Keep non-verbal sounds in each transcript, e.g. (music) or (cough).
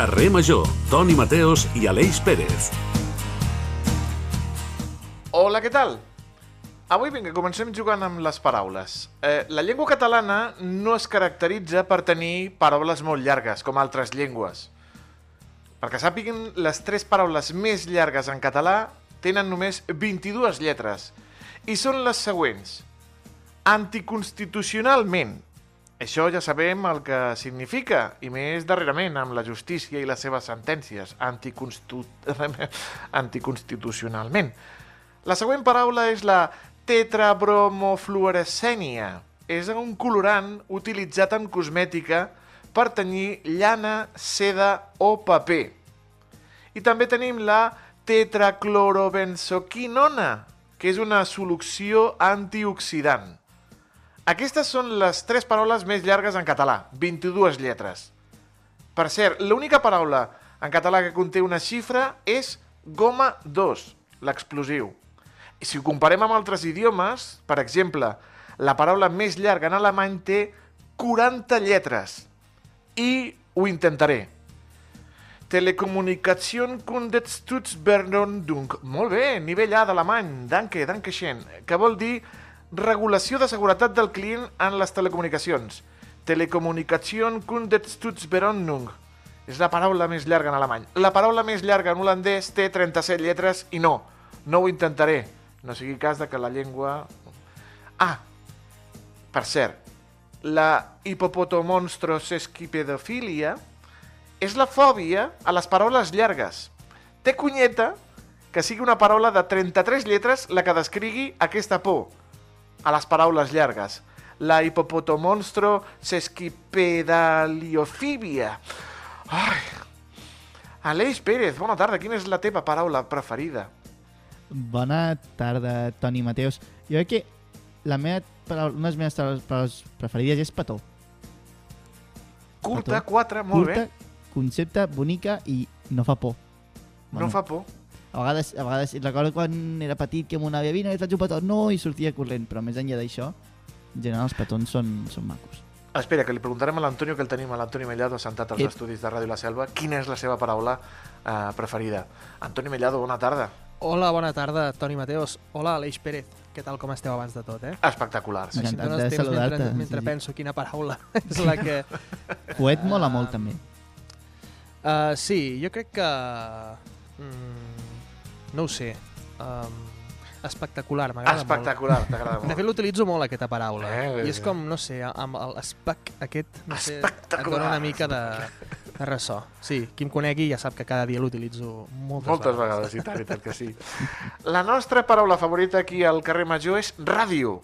Carrer Major, Toni Mateos i Aleix Pérez. Hola, què tal? Avui, vinga, comencem jugant amb les paraules. Eh, la llengua catalana no es caracteritza per tenir paraules molt llargues, com altres llengües. Perquè sàpiguen, les tres paraules més llargues en català tenen només 22 lletres i són les següents. Anticonstitucionalment. Això ja sabem el que significa, i més darrerament amb la justícia i les seves sentències, anticonstitu... (laughs) anticonstitucionalment. La següent paraula és la tetrabromofluorescènia. És un colorant utilitzat en cosmètica per tenyir llana, seda o paper. I també tenim la tetraclorobenzoquinona, que és una solució antioxidant. Aquestes són les tres paraules més llargues en català, 22 lletres. Per cert, l'única paraula en català que conté una xifra és goma 2, l'explosiu. I si ho comparem amb altres idiomes, per exemple, la paraula més llarga en alemany té 40 lletres. I ho intentaré. Telekommunikation Kunststutzverordnung. Molt bé, nivell A d'alemany. Danke, danke schön. Que vol dir regulació de seguretat del client en les telecomunicacions. Telekommunikation Kunststutzverordnung. És la paraula més llarga en alemany. La paraula més llarga en holandès té 37 lletres i no, no ho intentaré. No sigui cas de que la llengua... Ah, per cert, la hipopotomonstrosesquipedofilia és la fòbia a les paraules llargues. Té cunyeta que sigui una paraula de 33 lletres la que descrigui aquesta por a les paraules llargues. La hipopotomonstro sesquipedaliofíbia. Ai. Aleix Pérez, bona tarda. Quina és la teva paraula preferida? Bona tarda, Toni Mateus. Jo crec que la meva paraula, una de les meves paraules preferides és petó. Curta, Petó. 4, molt Curta, bé. concepte, bonica i no fa por. No fa por. A vegades, a vegades recordo quan era petit que mon àvia vine, faig un petó, no, i sortia corrent, però més enllà d'això, en general els petons són, són macos. Espera, que li preguntarem a l'Antonio, que el tenim a l'Antoni Mellado, assentat als Ep. estudis de Ràdio La Selva, quina és la seva paraula eh, preferida. Antoni Mellado, bona tarda. Hola, bona tarda, Toni Mateos. Hola, Aleix Pérez. Què tal com esteu abans de tot, eh? Espectacular. Sí. Encantat Així de temps saludar-te, mentre, sí, mentre sí. penso quina paraula (laughs) és la que... Coet mola Ah. molt, també. Uh, sí, jo crec que... Mm, no ho sé. Um, espectacular, m'agrada molt. Espectacular, t'agrada De fet, molt. l'utilitzo molt, aquesta paraula. Eh, I és com, no sé, amb l'espec aquest, no sé, et Espectacular. dona una mica de, de ressò. Sí, qui em conegui ja sap que cada dia l'utilitzo moltes, Moltes vegades, i tant, i tant que sí. La nostra paraula favorita aquí al carrer Major és ràdio.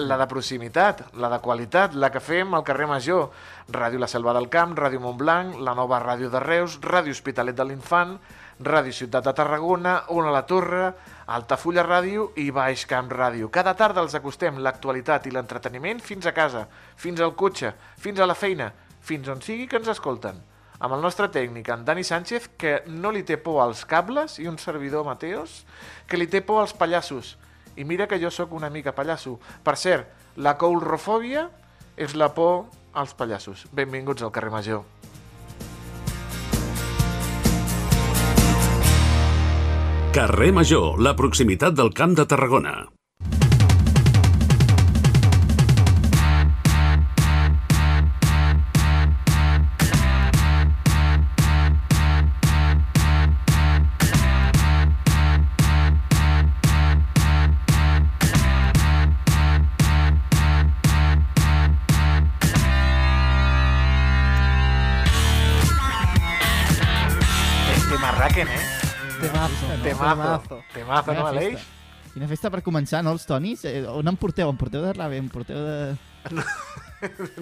La de proximitat, la de qualitat, la que fem al carrer Major. Ràdio La Selva del Camp, Ràdio Montblanc, la nova Ràdio de Reus, Ràdio Hospitalet de l'Infant, Ràdio Ciutat de Tarragona, Ona la Torre, Altafulla Ràdio i Baix Camp Ràdio. Cada tarda els acostem l'actualitat i l'entreteniment fins a casa, fins al cotxe, fins a la feina, fins on sigui que ens escolten. Amb el nostre tècnic, en Dani Sánchez, que no li té por als cables, i un servidor, Mateos, que li té por als pallassos. I mira que jo sóc una mica pallasso. Per cert, la coulrofòbia és la por als pallassos. Benvinguts al carrer Major. Carrer Major, la proximitat del Camp de Tarragona. Temazo, no? Temazo. Temazo, no, Aleix? Quina festa per començar, no, els tonis? Eh, on em porteu? Em porteu de rave? Em porteu de... (laughs)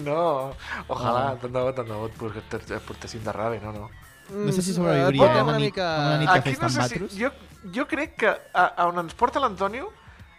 No, ojalà, Oh. tant de bo, tant de bo et portes- et portessin de rave, no, no. No sé si Mm, sobreviuria, eh, amb una mica... amb una nit de Aquí festa no amb sé si... batros. Jo, jo crec que a, a on ens porta l'Antonio,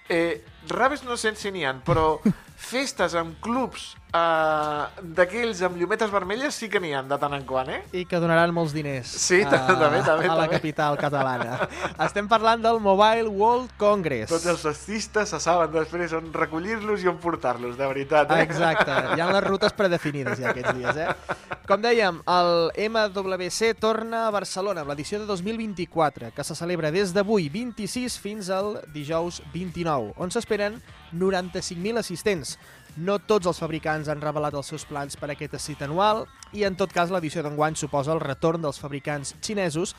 eh, raves no sé si n'hi ha, però (laughs) festes amb clubs uh, d'aquells amb llumetes vermelles sí que n'hi ha de tant en quant, eh? I que donaran molts diners Sí, a, també, també, a la capital catalana. Estem parlant del Mobile World Congress. Tots els festistes se saben després on recollir-los i on portar-los, de veritat. Eh? Exacte, hi ha les rutes predefinides ja aquests dies, eh? Com dèiem, el MWC torna a Barcelona amb l'edició de 2024, que se celebra des d'avui 26 fins al dijous 29, on s'esperen 95.000 assistents. No tots els fabricants han revelat els seus plans per a aquesta cita anual i, en tot cas, l'edició d'enguany suposa el retorn dels fabricants xinesos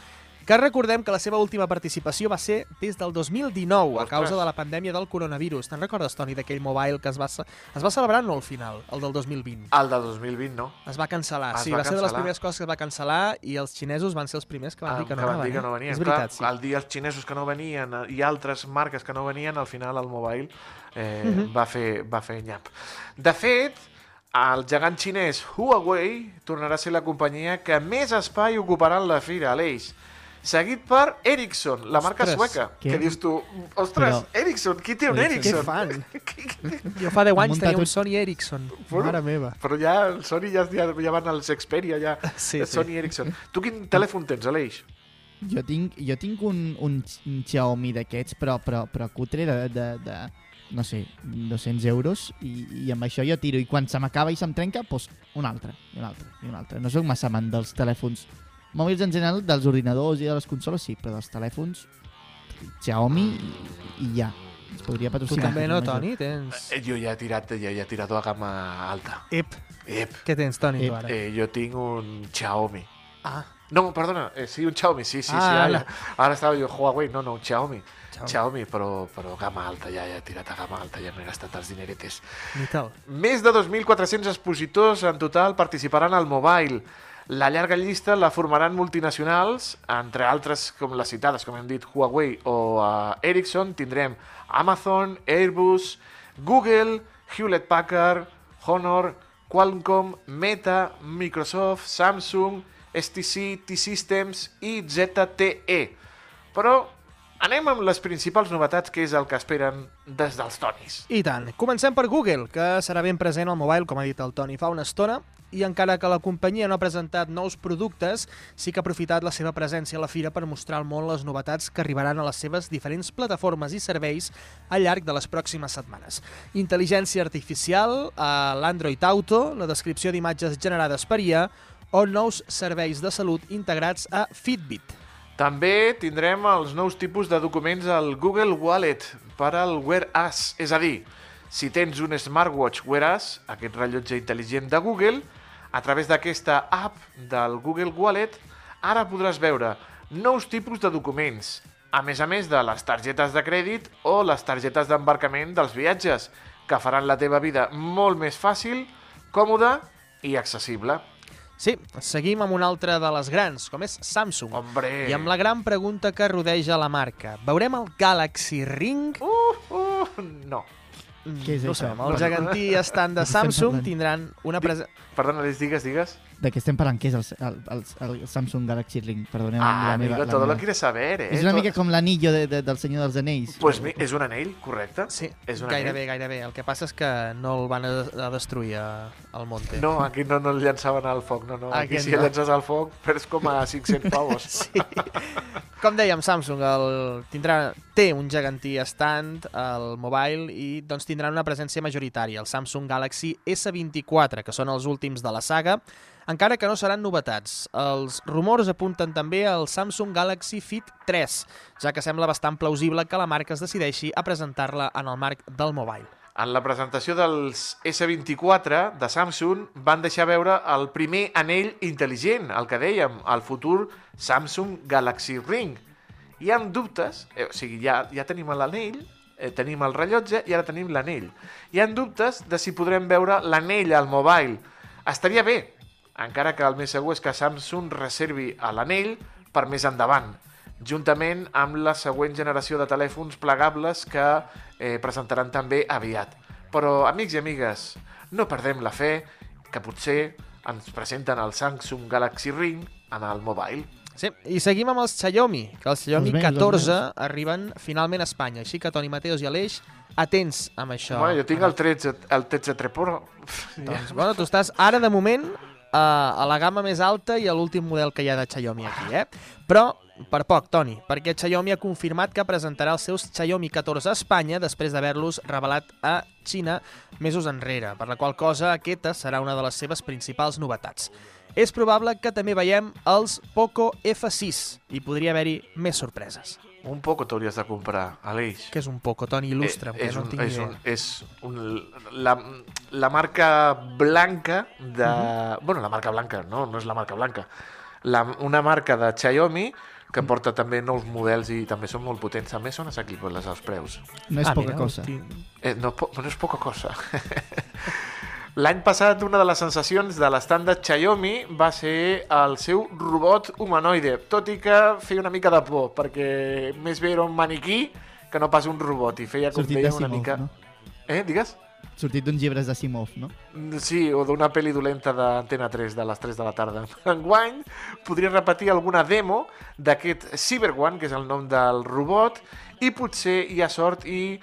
que recordem que la seva última participació va ser des del 2019 a Ostres. causa de la pandèmia del coronavirus. Te'n recordes, Toni, d'aquell mobile que es va, es va celebrar no al final, el del 2020? El de 2020, no? Es va cancel·lar, Es sí, va va, ser de les cancel·lar. primeres coses que es va cancel·lar i els xinesos van ser els primers que van dir que no, van dir que eh? no venien. És veritat, Clar, sí. El dia els xinesos que no venien eh, i altres marques que no venien, al final el mobile eh, Mhm. va, fer, va fer nyap. De fet, el gegant xinès Huawei tornarà a ser la companyia que més espai ocuparà en la fira, Aleix. Seguit per Ericsson, la marca Ostres, sueca. què? Que dius tu, ostres, Però- Ericsson, qui té un Ericsson. Ericsson? fan! (laughs) Jo fa 10 anys tenia un Sony Ericsson. Bueno, Mare meva. Però ja el Sony ja, ja, ja van als Xperia, ja. (laughs) Sí, el sí. Sony Ericsson. Tu quin telèfon tens, Aleix? Jo tinc, jo tinc un, un, un Xiaomi d'aquests, però, però, però cutre de, de, de, no sé, 200 euros i, i amb això jo tiro i quan se m'acaba i se'm trenca, doncs un altre, i un altre, i un altre. No sóc massa amant dels telèfons mòbils en general, dels ordinadors i de les consoles sí, però dels telèfons Xiaomi i, i ja. Es podria Tu patrocinar. també, no, Major. Toni? Tens... Eh, Jo ja he tirat, ja, ja he tirat a gamma alta. Ep, Ep. què tens, Toni, Ep. tu ara? Eh, jo tinc un Xiaomi. Ah, No, perdona, eh, sí, un Xiaomi, sí, sí, Ah, sí. Ara, ara. estava jo Huawei, no, no, un Xiaomi. Xiaomi. Xiaomi, però, però gamma alta, ja, ja he tirat a gamma alta, ja m'he gastat els dineretes. ni tal. Més de 2.400 expositors en total participaran al Mobile. La llarga llista la formaran multinacionals, entre altres com les citades, com hem dit, Huawei o uh, Ericsson. Tindrem Amazon, Airbus, Google, Hewlett Packard, Honor, Qualcomm, Meta, Microsoft, Samsung, STC, T-Systems i ZTE. Però anem amb les principals novetats, que és el que esperen des dels tonis. I tant. Comencem per Google, que serà ben present al mobile, com ha dit el Toni fa una estona, i encara que la companyia no ha presentat nous productes, sí que ha aprofitat la seva presència a la fira per mostrar al món les novetats que arribaran a les seves diferents plataformes i serveis al llarg de les pròximes setmanes. Intel·ligència artificial, a l'Android Auto, la descripció d'imatges generades per IA, o nous serveis de salut integrats a Fitbit. També tindrem els nous tipus de documents al Google Wallet per al Wear As, és a dir, si tens un smartwatch Wear As, aquest rellotge intel·ligent de Google, a través d'aquesta app del Google Wallet, ara podràs veure nous tipus de documents, a més a més de les targetes de crèdit o les targetes d'embarcament dels viatges, que faran la teva vida molt més fàcil, còmoda i accessible. Sí, seguim amb una altra de les grans, com és Samsung. Hombre! I amb la gran pregunta que rodeja la marca. Veurem el Galaxy Ring? Uh, uh, no. Què és no això? sabem. El No. gegantí (laughs) estant de Samsung parlant? tindran una presa... Perdona, les digues, digues. De què estem parlant? Què és el, el, el, el Samsung Galaxy Ring? Perdoneu Ah, la meva... amigo, la todo meva... lo quieres saber, eh? És una Tot- mica com l'anillo de, de, del Senyor dels Anells. Pues mi- és un anell, correcte? Sí, És un gairebé, gairebé. El que passa és que no el van a, a destruir al Monte. No, aquí no, no el llançaven al foc, no, no. Aquí Aquest si el no. llances al foc perds com a 500 (laughs) pavos. Sí. Com dèiem, Samsung el, tindrà, té un gegantí stand al mobile i doncs tindran una presència majoritària, el Samsung Galaxy S24, que són els últims de la saga, encara que no seran novetats. Els rumors apunten també al Samsung Galaxy Fit 3, ja que sembla bastant plausible que la marca es decideixi a presentar-la en el marc del mobile. En la presentació dels S24 de Samsung van deixar veure el primer anell intel·ligent, el que dèiem, el futur Samsung Galaxy Ring. Hi ha dubtes, eh, o sigui, ja, ja tenim l'anell, eh, tenim el rellotge i ara tenim l'anell. Hi ha dubtes de si podrem veure l'anell al mobile. Estaria bé, encara que el més segur és que Samsung reservi a l'anell per més endavant, juntament amb la següent generació de telèfons plegables que eh, presentaran també aviat. Però, amics i amigues, no perdem la fe que potser ens presenten el Samsung Galaxy Ring en el mobile. Sí, i seguim amb els Xiaomi, que els Xiaomi Els meus, els 14 meus. arriben finalment a Espanya. Així que Toni Mateos i Aleix, atents amb això. Bueno, jo tinc el 13, el 13 Treporo. Doncs, bueno, tu estàs ara, de moment, a, a la gamma més alta i a l'últim model que hi ha de Xiaomi aquí, eh? Però, per poc, Toni, perquè Xiaomi ha confirmat que presentarà els seus Xiaomi 14 a Espanya després d'haver-los revelat a Xina mesos enrere, per la qual cosa aquesta serà una de les seves principals novetats. És probable que també veiem els Poco F6 i podria haver-hi més sorpreses. Un poc t'hauries de comprar, Aleix. Què és un Poco, Toni? Il·lustra'm, que és, no un, és, idea. un, és un, la, la marca blanca de... Bueno, la marca blanca, no, no és la marca blanca. La, una marca de Xiaomi que porta també nous models i també són molt potents. També són assequibles els preus. No és Ah, poca mira, cosa. Eh, no, po- no és poca cosa. (laughs) L'any passat, una de les sensacions de l'estand de Xiaomi va ser el seu robot humanoide, tot i que feia una mica de por, perquè més bé era un maniquí que no pas un robot, i feia com Sortit feia una mica... no? Eh, digues? Sortit d'uns llibres d'Asimov, no? Mm, Sí, o d'una pel·li dolenta d'Antena 3 de les 3 de la tarda. (laughs) Enguany podria repetir alguna demo d'aquest Cyber One, que és el nom del robot, i potser hi ha sort i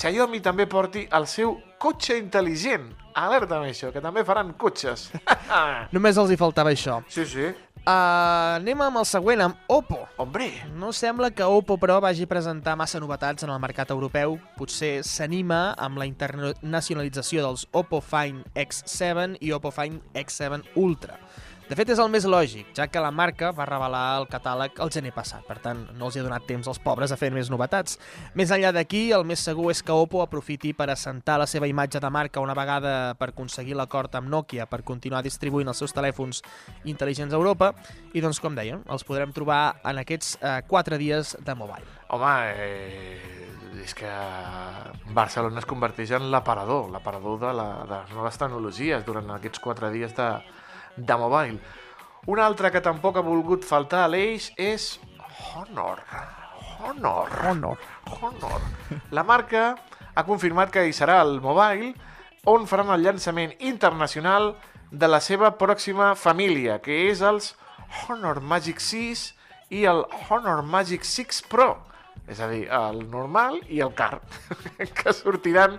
Xiaomi també porti el seu cotxe intel·ligent. Alerta amb això, que també faran cotxes. (laughs) Només els hi faltava això. sí, sí. Uh, anem amb el següent, amb Oppo. Hombre, No sembla que Oppo, però, vagi a presentar massa novetats en el mercat europeu. Potser s'anima amb la internacionalització dels Oppo Find X7 i Oppo Find X7 Ultra. De fet, és el més lògic, ja que la marca va revelar el catàleg el gener passat. Per tant, no els hi ha donat temps als pobres a fer més novetats. Més enllà d'aquí, el més segur és que Oppo aprofiti per assentar la seva imatge de marca una vegada per aconseguir l'acord amb Nokia per continuar distribuint els seus telèfons intel·ligents a Europa i, doncs, com dèiem, els podrem trobar en aquests eh, 4 dies de mobile. home, eh, és que Barcelona es converteix en l'aparador, l'aparador de, la, de les noves tecnologies durant aquests quatre dies de, de mobile. Un altre que tampoc ha volgut faltar a l'eix és Honor. Honor. Honor. Honor. La marca ha confirmat que hi serà el mobile on faran el llançament internacional de la seva pròxima família, que és els Honor Magic 6 i el Honor Magic 6 Pro. És a dir, el normal i el car, (laughs) que sortiran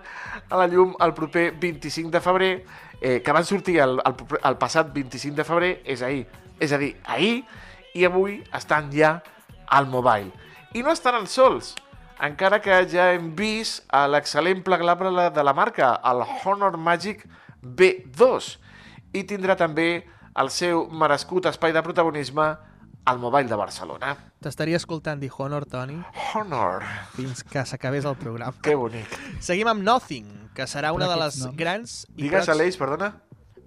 a la llum el proper 25 de febrer, eh, que van sortir el, el, el passat 25 de febrer, és ahir. És a dir, ahir i avui estan ja al mobile. I no estaran sols, encara que ja hem vist l'excel·lent plegable de la marca, el Honor Magic B2, i tindrà també el seu merescut espai de protagonisme al Mobile de Barcelona. T'estaria escoltant dir Honor, Toni, Honor, fins que s'acabés el programa. que bonic. Seguim amb Nothing, que serà una de les noms. grans... i Digues, prox- Aleix, perdona?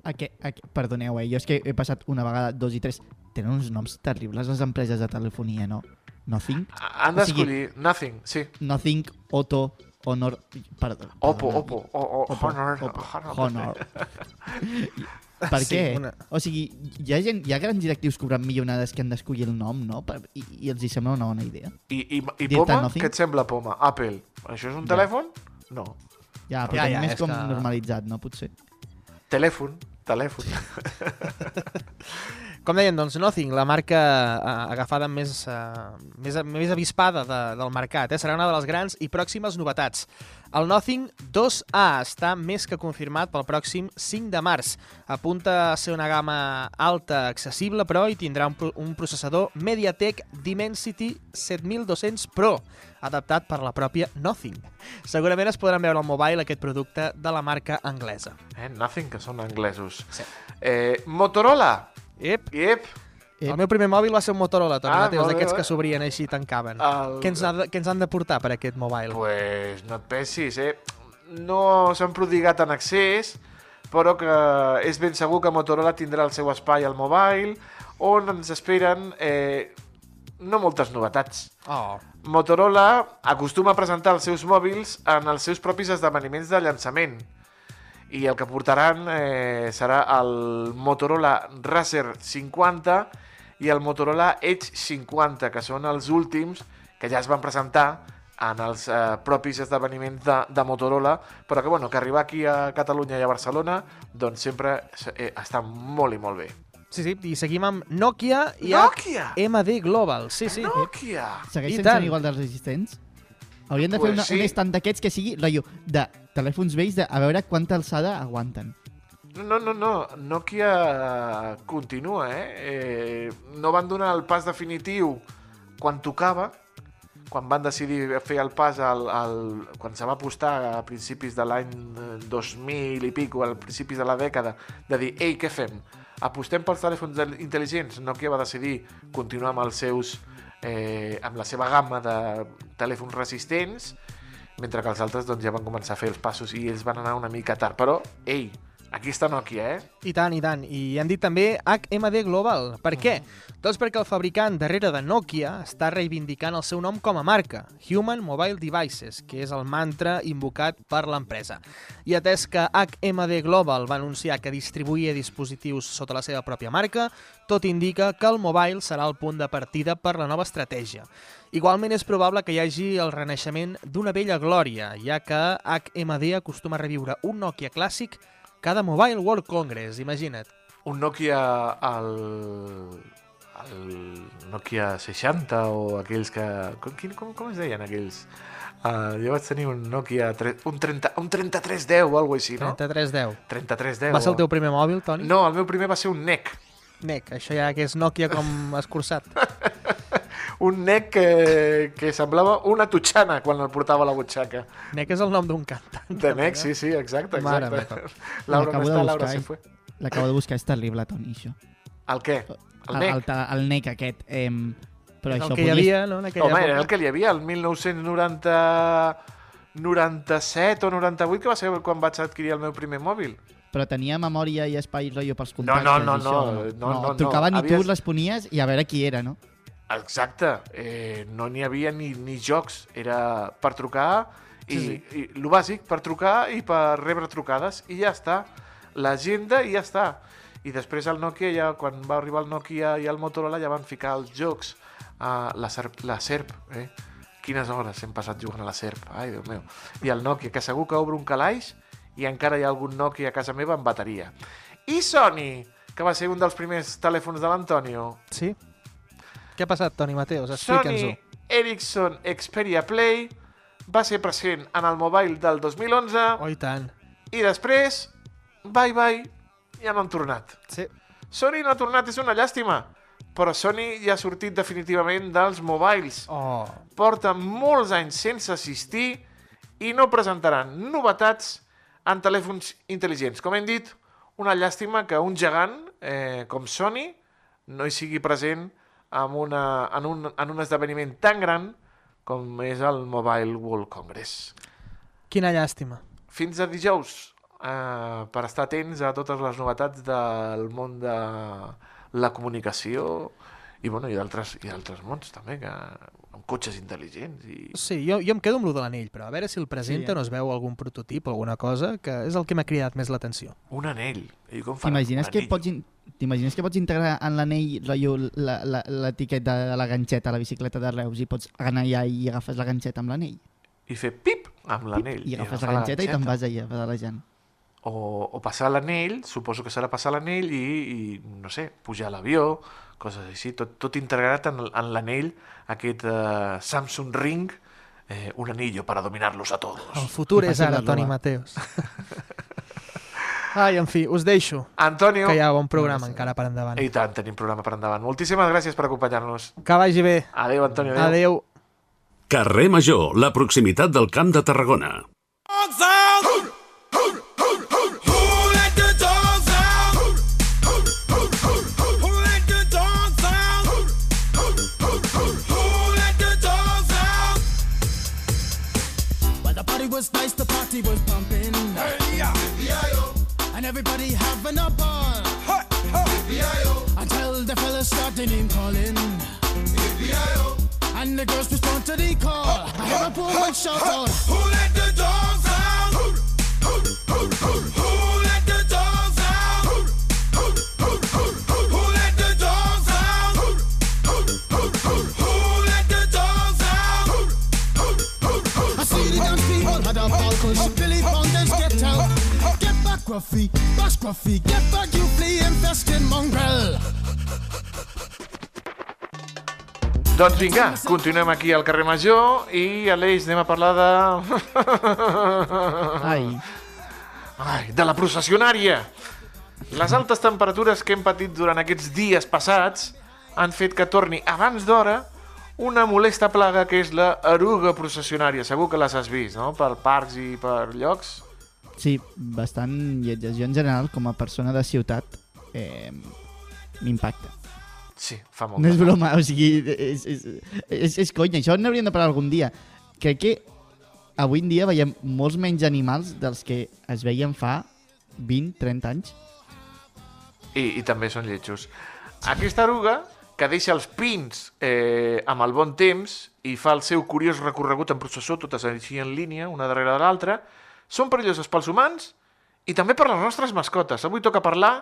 Aqu aqu perdoneu, eh? jo és que he passat una vegada, dos i tres. Tenen uns noms terribles les empreses de telefonia, no? Nothing, Han O sigui- d'escollir Nothing, sí. Nothing, Otto, Honor... Perdó, Oppo, perdona. Oppo, o, o, Oppo, Honor, Oppo, Honor. Honor. (laughs) (laughs) per (laughs) Sí, què? una- O sigui, hi ha, gent, hi ha grans directius cobrant milionades que han d'escollir el nom, no? Per, i, I els hi sembla una bona idea. I, i, i Poma, Nothing? què et sembla Poma? Apple. Això és un Ja. telèfon? No. Ja, però Ja, ja, més és com que- normalitzat, no? Potser. Telèfon, telèfon. (laughs) Com deien, doncs Nothing, la marca eh, agafada més, eh, més, més avispada de, del mercat, eh? serà una de les grans i pròximes novetats. El Nothing 2A està més que confirmat pel pròxim 5 de març. Apunta a ser una gamma alta, accessible, però i tindrà un, un processador MediaTek Dimensity 7200 Pro, adaptat per la pròpia Nothing. Segurament es podran veure al mobile aquest producte de la marca anglesa. Eh? Nothing, que són anglesos. Sí. Eh, Motorola. Ep, Yep. El meu primer mòbil va ser un Motorola, Toni Ah, Mateus, d'aquests que s'obrien així i tancaven. El- Què, ens ha de, què ens han de portar per aquest mobile? Pues no et pensis, eh? No s'han prodigat en accés, però que és ben segur que Motorola tindrà el seu espai al mobile, on ens esperen eh, no moltes novetats. Oh, Motorola acostuma a presentar els seus mòbils en els seus propis esdeveniments de llançament. I el que portaran eh, serà el Motorola Razer 50 i el Motorola Edge 50, que són els últims que ja es van presentar en els eh, propis esdeveniments de, de Motorola, però que, bueno, que arribar aquí a Catalunya i a Barcelona doncs sempre eh, està molt i molt bé. Sí, sí, i seguim amb Nokia i Nokia! MD Global. Sí, sí. Nokia! Segueixen sent igual de resistents? Haurien de fer Pues una, sí. un estant d'aquests que sigui rotllo, de telèfons vells de a veure quanta alçada aguanten. No, no, no. Nokia continua, eh? eh? No van donar el pas definitiu quan tocava, quan van decidir fer el pas al, al, quan se va apostar a principis de l'any eh, 2000 i pico, al principis de la dècada, de dir, ei, què fem? Apostem pels telèfons intel·ligents? Nokia va decidir continuar amb els seus eh, amb la seva gamma de telèfons resistents, mentre que els altres doncs, ja van començar a fer els passos i ells van anar una mica tard. Però, ei, aquí està Nokia, eh? I tant, i tant. I han dit també HMD Global. Per què? Doncs perquè el fabricant darrere de Nokia està reivindicant el seu nom com a marca, Human Mobile Devices, que és el mantra invocat per l'empresa. I atès que HMD Global va anunciar que distribuïa dispositius sota la seva pròpia marca, tot indica que el mobile serà el punt de partida per la nova estratègia. Igualment és probable que hi hagi el renaixement d'una vella glòria, ja que HMD acostuma a reviure un Nokia clàssic cada Mobile World Congress, imagina't. Un Nokia al... el Nokia 60 o aquells que... Com, com, com es deien aquells? Uh, jo vaig tenir un Nokia... Tre... Un, 30, un 3310 o alguna així, no? 3310. 3310. Va ser el teu primer mòbil, Toni? No, el meu primer va ser un NEC. NEC, això ja que és Nokia com escurçat. (laughs) Un NEC que, que semblava una tutxana quan el portava a la butxaca. NEC és el nom d'un cantant. De NEC, sí, sí, exacte, Mare exacte. meva. (laughs) Laura no de està, Laura buscar, se eh? fue. L'acabo de buscar, és terrible, Toni, això. El què? El El, NEC? el, el NEC aquest. Eh, però És això el que hi havia, no?, en aquella Home, era època. el que hi havia, el 1990... 97 o 98, que va ser quan vaig adquirir el meu primer mòbil. Però tenia memòria i espai rotllo pels No, contactes no, no, i això, no, no, no, no. Trucaven i tu Havies- responies i a veure qui era, no? Exacte, eh, no n'hi havia ni, ni jocs, era per trucar i, Sí, sí, i el bàsic, per trucar i per rebre trucades i ja està. L'agenda i ja està. I després el Nokia, ja, quan va arribar el Nokia i el Motorola, ja van ficar els jocs a la, serp, la SERP, eh? Quines hores hem passat jugant a la SERP, ai, Déu meu. I el Nokia, que segur que obre un calaix i encara hi ha algun Nokia a casa meva amb bateria. I Sony, que va ser un dels primers telèfons de l'Antonio, Sí? Què ha passat, Toni Mateus? Sony Explica'ns-ho. Ericsson Xperia Play va ser present en el mobile del 2011 Oh, i tant. i després, bye bye, ja no han tornat. Sí. Sony no ha tornat, és una llàstima, però Sony ja ha sortit definitivament dels mobiles. Oh, Porta molts anys sense assistir i no presentaran novetats en telèfons intel·ligents. Com hem dit, una llàstima que un gegant eh, com Sony no hi sigui present en, una, en, un, en un esdeveniment tan gran com és el Mobile World Congress. quina llàstima. Fins a dijous, eh, per estar atents a totes les novetats del món de la comunicació i, bueno, i d'altres i d'altres mons també, que, amb cotxes intel·ligents i... Sí, jo, jo em quedo amb lo de l'anell, però a veure si el presenta Sí, eh? no es veu algun prototip o alguna cosa, que és el que m'ha cridat més l'atenció. Un anell. I com T'imagines que pots... in- T'imagines que pots integrar en l'anell rotllo la- la- l'etiqueta de la ganxeta a la bicicleta de Reus i pots anar allà i agafes la ganxeta amb l'anell? I fer pip amb l'anell. I agafes agafar la ganxeta i te'n vas allà pedalejant. O, o passar l'anell, suposo que serà passar l'anell i, i, no sé, pujar a l'avió, coses així, tot, tot integrat en, en l'anell, aquest uh, Samsung Ring, eh, un anillo para dominarlos a todos. El futur I és ara, Toni. Mateus. (laughs) Ai, en fi, us deixo, Antonio, que hi ha bon programa Gràcies. encara per endavant. i tant, tenim programa per endavant. Moltíssimes gràcies per acompanyar-nos. Que vagi bé. Adéu, Antonio. Adéu. Adéu. Carrer Major, la proximitat del Camp de Tarragona. dogs out. Who let the everybody having a ball. Until the fellas started name calling. And the girls respond to the call. I hear a woman shout out. Who let the dogs out? Who let the dogs cause Billy Fountains get back, you flea nasty mongrel. Doncs vinga, continuem aquí al carrer Major i Aleix, anem a parlar de... Ai, Ai, de la processionària. Les altes temperatures que hem patit durant aquests dies passats han fet que torni abans d'hora una molesta plaga que és la eruga processionària. Segur que les has vist, no? Per parcs i per llocs. Sí, bastant lletges. Jo en general, com a persona de ciutat, eh, m'impacta. Sí, fa molt. No és broma, o sigui, és, és, és, és conya, això n'hauríem de parlar algun dia. Crec que avui en dia veiem molts menys animals dels que es veien fa 20-30 anys. I, I també són lletjos. Aquesta eruga, que deixa els pins eh, amb el bon temps i fa el seu curiós recorregut en processó, totes així en línia, una darrere de l'altra, són perilloses pels humans i també per les nostres mascotes. Avui toca parlar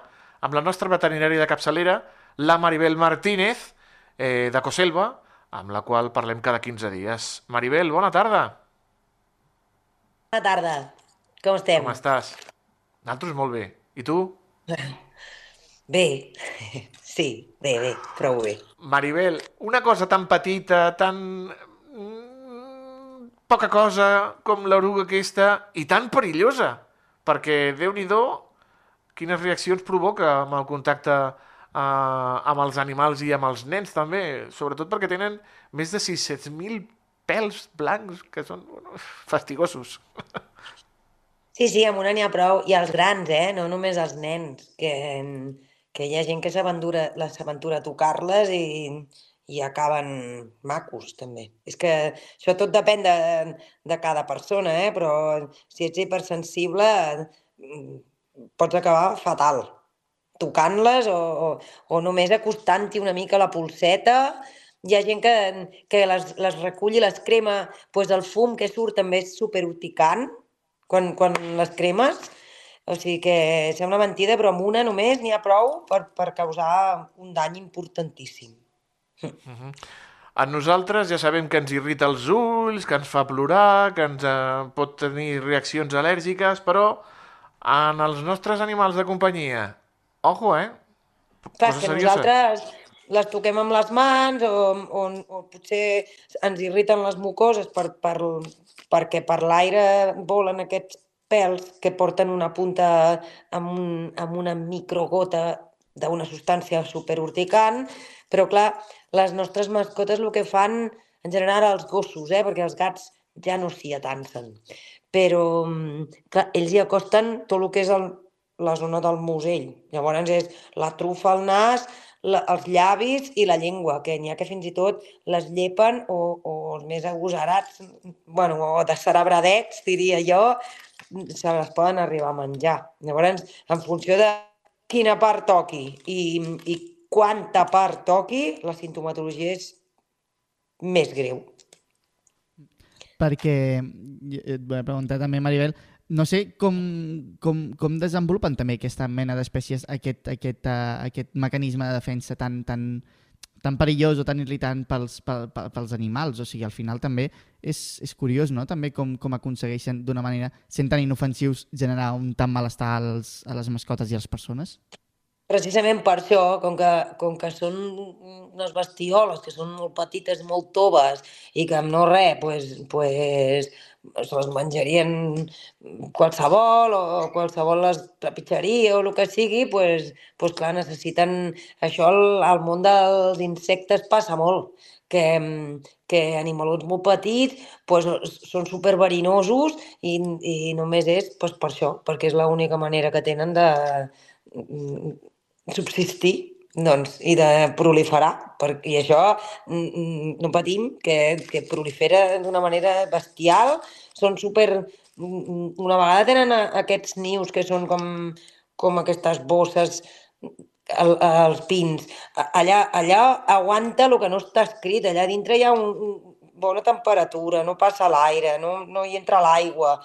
amb la nostra veterinària de capçalera, la Maribel Martínez, eh, de Coselva, amb la qual parlem cada 15 dies. Maribel, bona tarda. Bona tarda. Com estem? Com estàs? Nosaltres molt bé. I tu? (laughs) Bé. (laughs) Sí, bé, bé, prou bé. Maribel, una cosa tan petita, tan... poca cosa com l'oruga aquesta i tan perillosa, perquè, déu nhi quines reaccions provoca amb el contacte eh, amb els animals i amb els nens també, sobretot perquè tenen més de 600.000 pèls blancs que són bueno, (laughs) fastigosos. Sí, sí, amb una n'hi ha prou. I els grans, eh? No només els nens, que, que hi ha gent que s'aventura a tocar-les i, i acaben macos, també. És que això tot depèn de, de cada persona, eh? Però si ets hipersensible mm, pots acabar fatal tocant-les o, o, o només acostant-hi una mica la pulseta. Hi ha gent que, que les, les recull i les crema, doncs el fum que surt també és superurticant quan, quan les cremes. O sigui que sembla mentida, però amb una només n'hi ha prou per, per causar un dany importantíssim. A nosaltres ja sabem que ens irrita els ulls, que ens fa plorar, que ens eh, pot tenir reaccions al·lèrgiques, però en els nostres animals de companyia, ojo, eh? Clar, Cosa que seriosa. nosaltres les toquem amb les mans o, o, o potser ens irriten les mucoses per, per, perquè per l'aire volen aquests pèls que porten una punta amb, un, amb una microgota d'una substància superurticant, però clar, les nostres mascotes el que fan, en general els gossos, eh, perquè els gats ja no s'hi atancen, però mm, clar, ells hi acosten tot el que és el, la zona del musell. Llavors és la trufa al nas, la, els llavis i la llengua, que n'hi ha que fins i tot les llepen o, o els més agosarats, bueno, o descerebradets, diria jo, se les poden arribar a menjar. Llavors, en funció de quina part toqui i, i quanta part toqui, la sintomatologia és més greu. Perquè, et volia preguntar també, Maribel, no sé com, com, com desenvolupen també aquesta mena d'espècies, aquest, aquest, uh, aquest mecanisme de defensa tan, tan, tan perillós o tan irritant pels, pel, pel- pels animals. O sigui, al final també és, és curiós, no?, també com, com aconsegueixen d'una manera, sent tan inofensius, generar un tant malestar als, a les mascotes i a les persones. Precisament per això, com que, com que són unes bestioles que són molt petites, molt toves, i que amb no res, pues, pues, se les menjarien qualsevol, o qualsevol les trepitjaria o el que sigui, pues, pues clar, necessiten... Això al, al món dels insectes passa molt, que, que animalons molt petits pues, són superverinosos i, i només és pues, per això, perquè és l'única manera que tenen de subsistir doncs, i de proliferar, per, i això mm, mm, no patim, que, que prolifera d'una manera bestial, són super... mm, Una vegada tenen aquests nius que són com, com aquestes bosses al- als pins. Allà, allà aguanta el que no està escrit, allà dintre hi ha un, un bona temperatura, no passa l'aire, no, no hi entra l'aigua.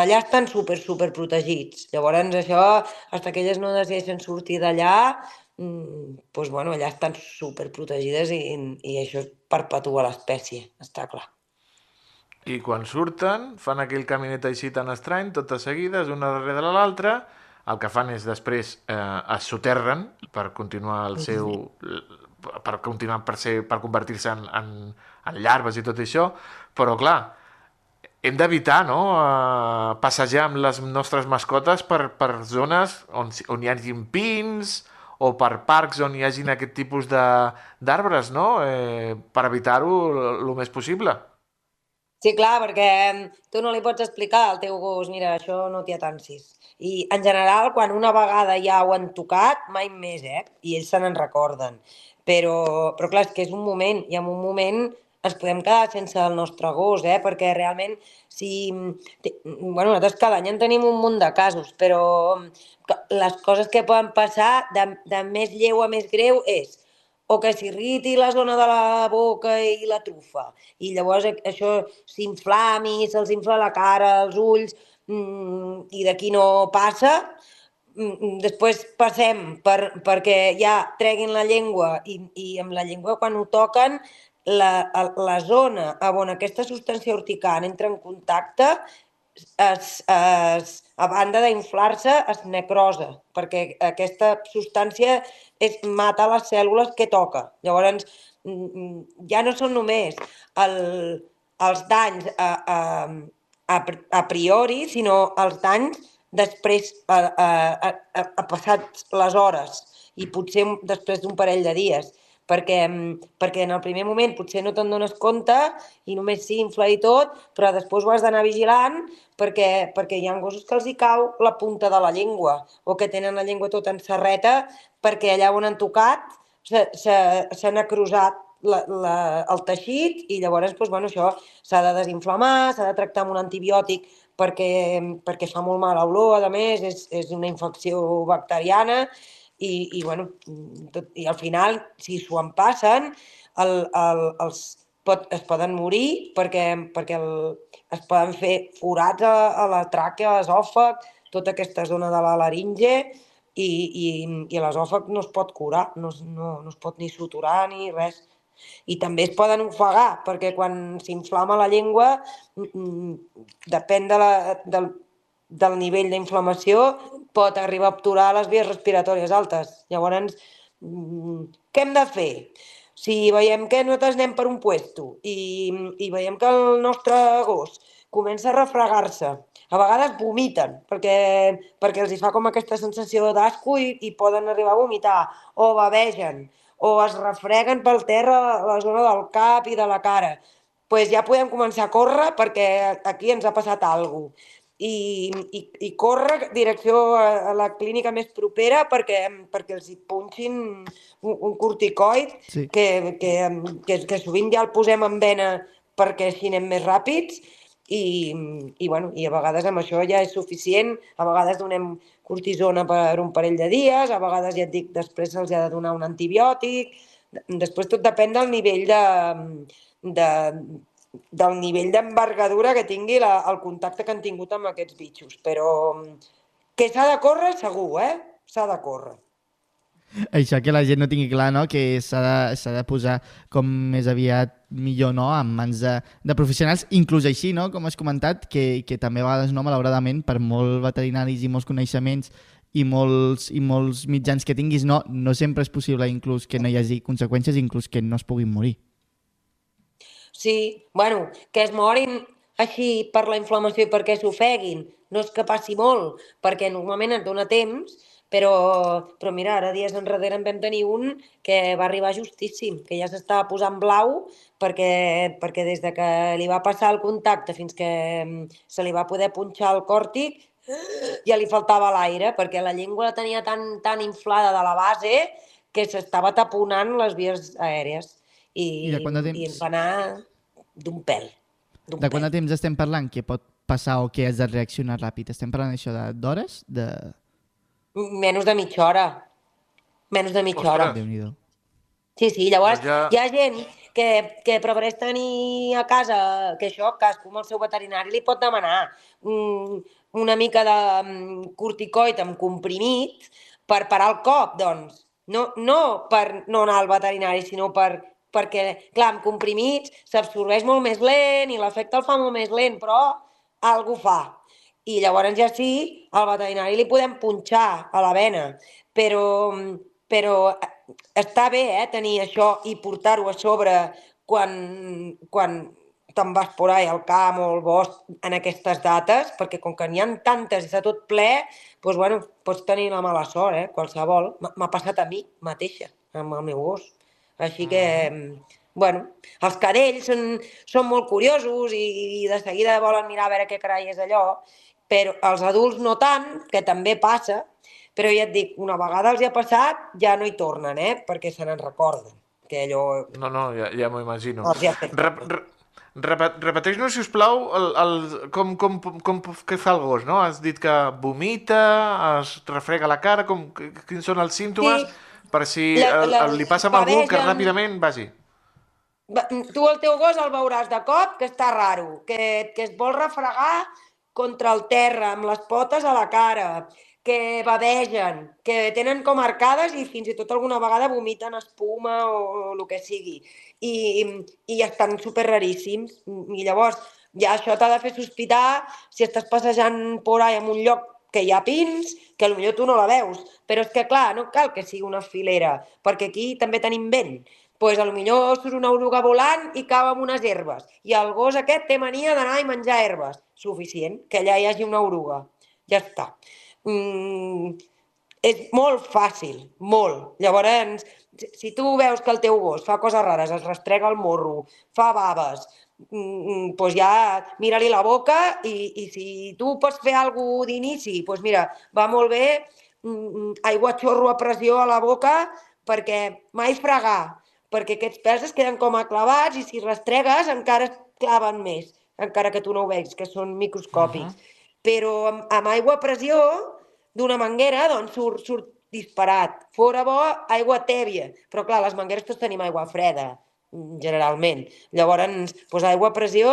Allà estan super, super protegits. Llavors això, fins que elles no decideixen sortir d'allà, doncs, bueno, allà estan super protegides i, i això perpetua l'espècie, està clar. I quan surten, fan aquell caminet així tan estrany, totes seguides, una darrere de l'altra, el que fan és després eh, es soterren per continuar el seu per continuar per, ser, per convertir-se en, en, en larves i tot això, però clar, hem d'evitar no? uh, passejar amb les nostres mascotes per, per zones on, on hi hagi pins o per parcs on hi hagin aquest tipus d'arbres, no? Eh, per evitar-ho el més possible. Sí, clar, perquè mm, tu no li pots explicar al teu gos, mira, això no t'hi atansis. I, en general, quan una vegada ja ho han tocat, mai més, eh? I ells se n'en recorden. Però, però clar, és que és un moment, i en un moment ens podem quedar sense el nostre gos, eh? Perquè realment, si... té- Bueno, nosaltres cada any en tenim un munt de casos, però que- les coses que poden passar de, de més lleu a més greu és o que s'irriti la zona de la boca i la trufa, i llavors això s'inflami, se'ls infla la cara, els ulls, mm, i d'aquí no passa, Mm, després passem per, perquè ja treguin la llengua i, i amb la llengua quan ho toquen la, la zona on aquesta substància urticant entra en contacte es, es, a banda d'inflar-se es necrosa perquè aquesta substància és, mata les cèl·lules que toca. Llavors, mm, mm, ja no són només el, els danys a, a, a, a priori, sinó els danys després, a, a, a, a passats les hores i potser després d'un parell de dies, perquè, mm, perquè en el primer moment potser no te'n dones compte i només s'infla i tot, però després ho has d'anar vigilant perquè, perquè hi ha gossos que els hi cau la punta de la llengua o que tenen la llengua tota en serreta perquè allà on han tocat s'ha s'ha necrosat la, la, el teixit i llavors doncs, bueno, això s'ha de desinflamar, s'ha de tractar amb un antibiòtic perquè, perquè fa molt mal olor, a més, és, és una infecció bacteriana i, i, bueno, tot, i al final, si s'ho en passen, el, el, els pot, es poden morir perquè, perquè el, es poden fer forats a, a la tràquea, a l'esòfag, tota aquesta zona de la laringe i, i, i l'esòfag no es pot curar, no, no, no es pot ni suturar ni res. I també es poden ofegar, perquè quan s'inflama la llengua, mm, mm, depèn de la, del, del nivell d'inflamació, pot arribar a obturar les vies respiratòries altes. Llavors, mm, què hem de fer? Si veiem que nosaltres anem per un puesto i, i veiem que el nostre gos comença a refregar-se, a vegades vomiten, perquè, perquè els hi fa com aquesta sensació d'asco i, i poden arribar a vomitar, o bavegen, o es refreguen pel terra la zona del cap i de la cara. pues ja podem començar a córrer perquè aquí ens ha passat alguna cosa. I, i, i córrer direcció a, a la clínica més propera perquè, perquè els hi punxin un, un corticoid Sí. que, que, que, que sovint ja el posem en vena perquè així anem més ràpids i, i, bueno, i a vegades amb això ja és suficient, a vegades donem cortisona per un parell de dies, a vegades ja et dic, després se'ls ha de donar un antibiòtic, després tot depèn del nivell de, de, del nivell d'envergadura que tingui la, el contacte que han tingut amb aquests bitxos, però que s'ha de córrer segur, eh? S'ha de córrer. Això que la gent no tingui clar, no? que s'ha de, de posar com més aviat millor no? en mans de, de professionals, inclús així, no? com has comentat, que, que també a vegades, no, malauradament, per molt veterinaris i molts coneixements i molts, i molts mitjans que tinguis, no, no sempre és possible inclús que no hi hagi conseqüències, inclús que no es puguin morir. Sí, bueno, que es morin així per la inflamació i perquè s'ofeguin, no és que passi molt, perquè normalment et dona temps, però, però mira, ara dies enrere en vam tenir un que va arribar justíssim, que ja s'estava posant blau perquè, perquè des de que li va passar el contacte fins que mm, se li va poder punxar el còrtic, ja li faltava l'aire, perquè la llengua la tenia tan, tan inflada de la base que s'estava taponant les vies aèries. I, I de temps? I ens va anar d'un pèl. De quant de temps estem parlant que pot passar o que has de reaccionar ràpid? Estem parlant això de- d'hores? De... Menys de mitja hora. Menys de mitja hora. Ostres. Déu-n'hi-do. Sí, sí, llavors ja- hi ha gent que, que prefereix tenir a casa, que això, cadascú amb el seu veterinari li pot demanar mm, una mica de mm, corticoid amb comprimit per parar el cop, doncs. No, no per no anar al veterinari, sinó per, perquè, clar, amb comprimits s'absorbeix molt més lent i l'efecte el fa molt més lent, però algú fa. i llavors ja sí, al veterinari li podem punxar a la vena, però, però està bé eh, tenir això i portar-ho a sobre quan, quan te'n vas por ahí al camp o al bosc en aquestes dates, perquè com que n'hi ha tantes i està tot ple, doncs, bueno, pots tenir la mala sort, eh? qualsevol. M'ha- M'ha passat a mi mateixa, amb el meu gos. Així que, bueno, els cadells són, són molt curiosos i, i de seguida volen mirar a veure què carai és allò, però els adults no tant, que també passa, però ja et dic, una vegada els hi ha passat, ja no hi tornen, eh? perquè se n'en recorden, que allò No, no, ja, ja m'ho imagino. els hi ha fet. Rep, re, repet, repeteix-nos, si us plau, el, el, com, com, com, què fa el gos, no? Has dit que vomita, es refrega la cara, com, qu- quins són els símptomes? Sí. Per si La- el, la- el, li passa amb algú que ràpidament vagi. Va- Tu el teu gos el veuràs de cop, que està raro, que, que es vol refregar contra el terra, amb les potes a la cara, que bavegen, que tenen com arcades i fins i tot alguna vegada vomiten espuma o, o el que sigui. I, i estan super raríssims. I llavors, ja això t'ha de fer sospitar si estàs passejant por ahí en un lloc que hi ha pins, que potser tu no la veus. Però és que, clar, no cal que sigui una filera, perquè aquí també tenim vent. Doncs pues, millor surt una oruga volant i cau amb unes herbes. I el gos aquest té mania d'anar i menjar herbes. Suficient, que allà hi hagi una oruga. Ja està. Mm, és molt fàcil, molt. Llavors, si- tu veus que el teu gos fa coses rares, es restrega el morro, fa baves, mm, doncs ja mira-li la boca i, i si tu pots fer alguna cosa d'inici, doncs mira, va molt bé mm, aigua a xorro a pressió a la boca perquè mai fregar, perquè aquests pèls es queden com a clavats i si restregues encara es claven més, encara que tu no ho veus, que són microscòpics. Però amb, amb aigua a pressió d'una manguera, doncs surt, surt disparat. Fora bo, aigua tèbia. Però clar, les mangueres tots tenim aigua freda, mm, generalment. Llavors, doncs, aigua a pressió,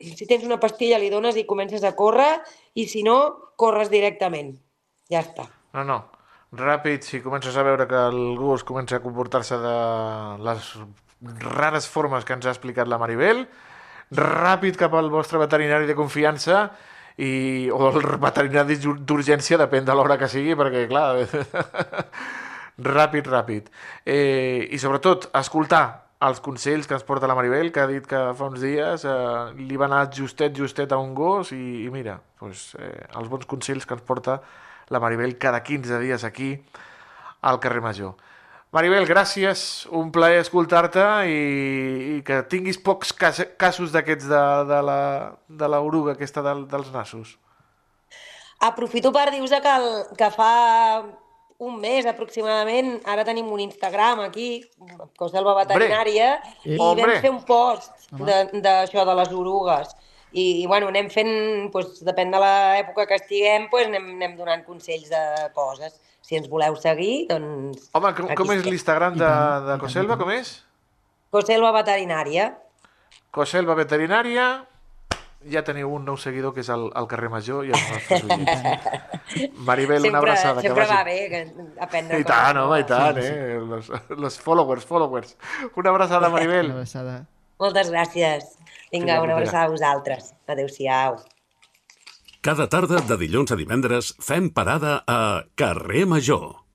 si tens una pastilla li dones i comences a córrer, i si no, corres directament. Ja està. No, no. Ràpid, si comences a veure que el gos comença a comportar-se de les rares formes que ens ha explicat la Maribel, ràpid cap al vostre veterinari de confiança i, o el veterinari d'ur- d'urgència, depèn de l'hora que sigui, perquè, clar, (laughs) ràpid, ràpid. Eh, I, sobretot, escoltar els consells que ens porta la Maribel, que ha dit que fa uns dies eh, li va anar justet, justet a un gos i, i mira, doncs, eh, els bons consells que ens porta la Maribel cada 15 dies aquí al carrer Major. Maribel, gràcies, un plaer escoltar-te i, i que tinguis pocs cas, casos d'aquests de, de, la, de l'oruga aquesta del, dels nassos. Aprofito per dir-vos que, el, que fa un mes aproximadament, ara tenim un Instagram aquí, Coselva Veterinària, Eh. i Hombre. vam fer un post de- d'això de, de les orugues. I, i bueno, anem fent, doncs, depèn de l'època que estiguem, doncs anem, anem donant consells de coses. Si ens voleu seguir, doncs... Home, com, com és l'Instagram de, de Coselva? Com és? Coselva Veterinària. Coselva Veterinària. Ja teniu un nou seguidor que és el, el carrer Major i els nostres oients. (laughs) Maribel, una sempre abraçada. que sempre vagi... va bé que aprendre I tant, home, i tant, eh? Los, los followers, followers. Una abraçada, Maribel. Una abraçada. Moltes gràcies. Vinga, una abraçada a vosaltres. Adéu-siau. Cada tarda de dilluns a divendres fem parada a Carrer Major.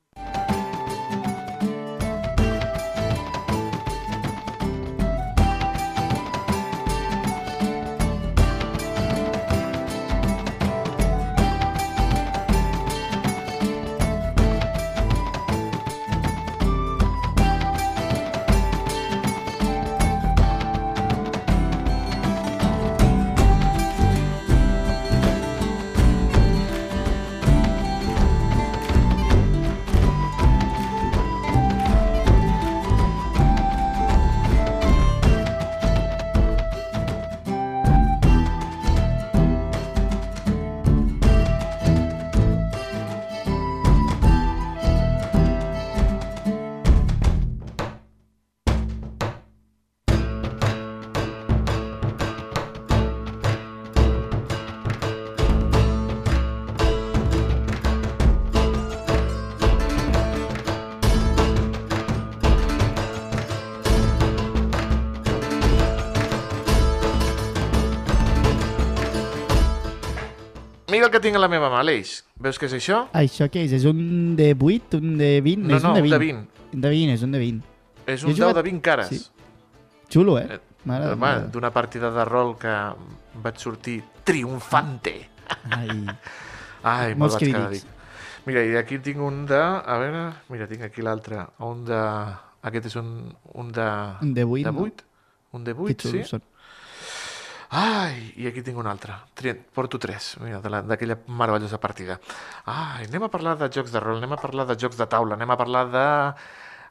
Mira el que tinc a la meva mà, Aleix. Veus què és això? Això què és? És un de 8, un de 20? No, és no, un de un 20. de 20. Un de 20, és un de 20. És un he jugat- dau de 20 cares. sí. Xulo, eh? Eh, Home, d'una partida de rol que vaig sortir triomfante. Ai. (laughs) Ai, Molts vaig quedar dic. Mira, i aquí tinc un de... A veure, mira, tinc aquí l'altre. Un de... Aquest és un, un de... Un de 8, de no? 8? Un de Que 8, sí? són. Ai, i aquí tinc un altre. Tri... Porto tres, mira, d'aquella meravellosa partida. Ai, anem a parlar de jocs de rol, anem a parlar de jocs de taula, anem a parlar de...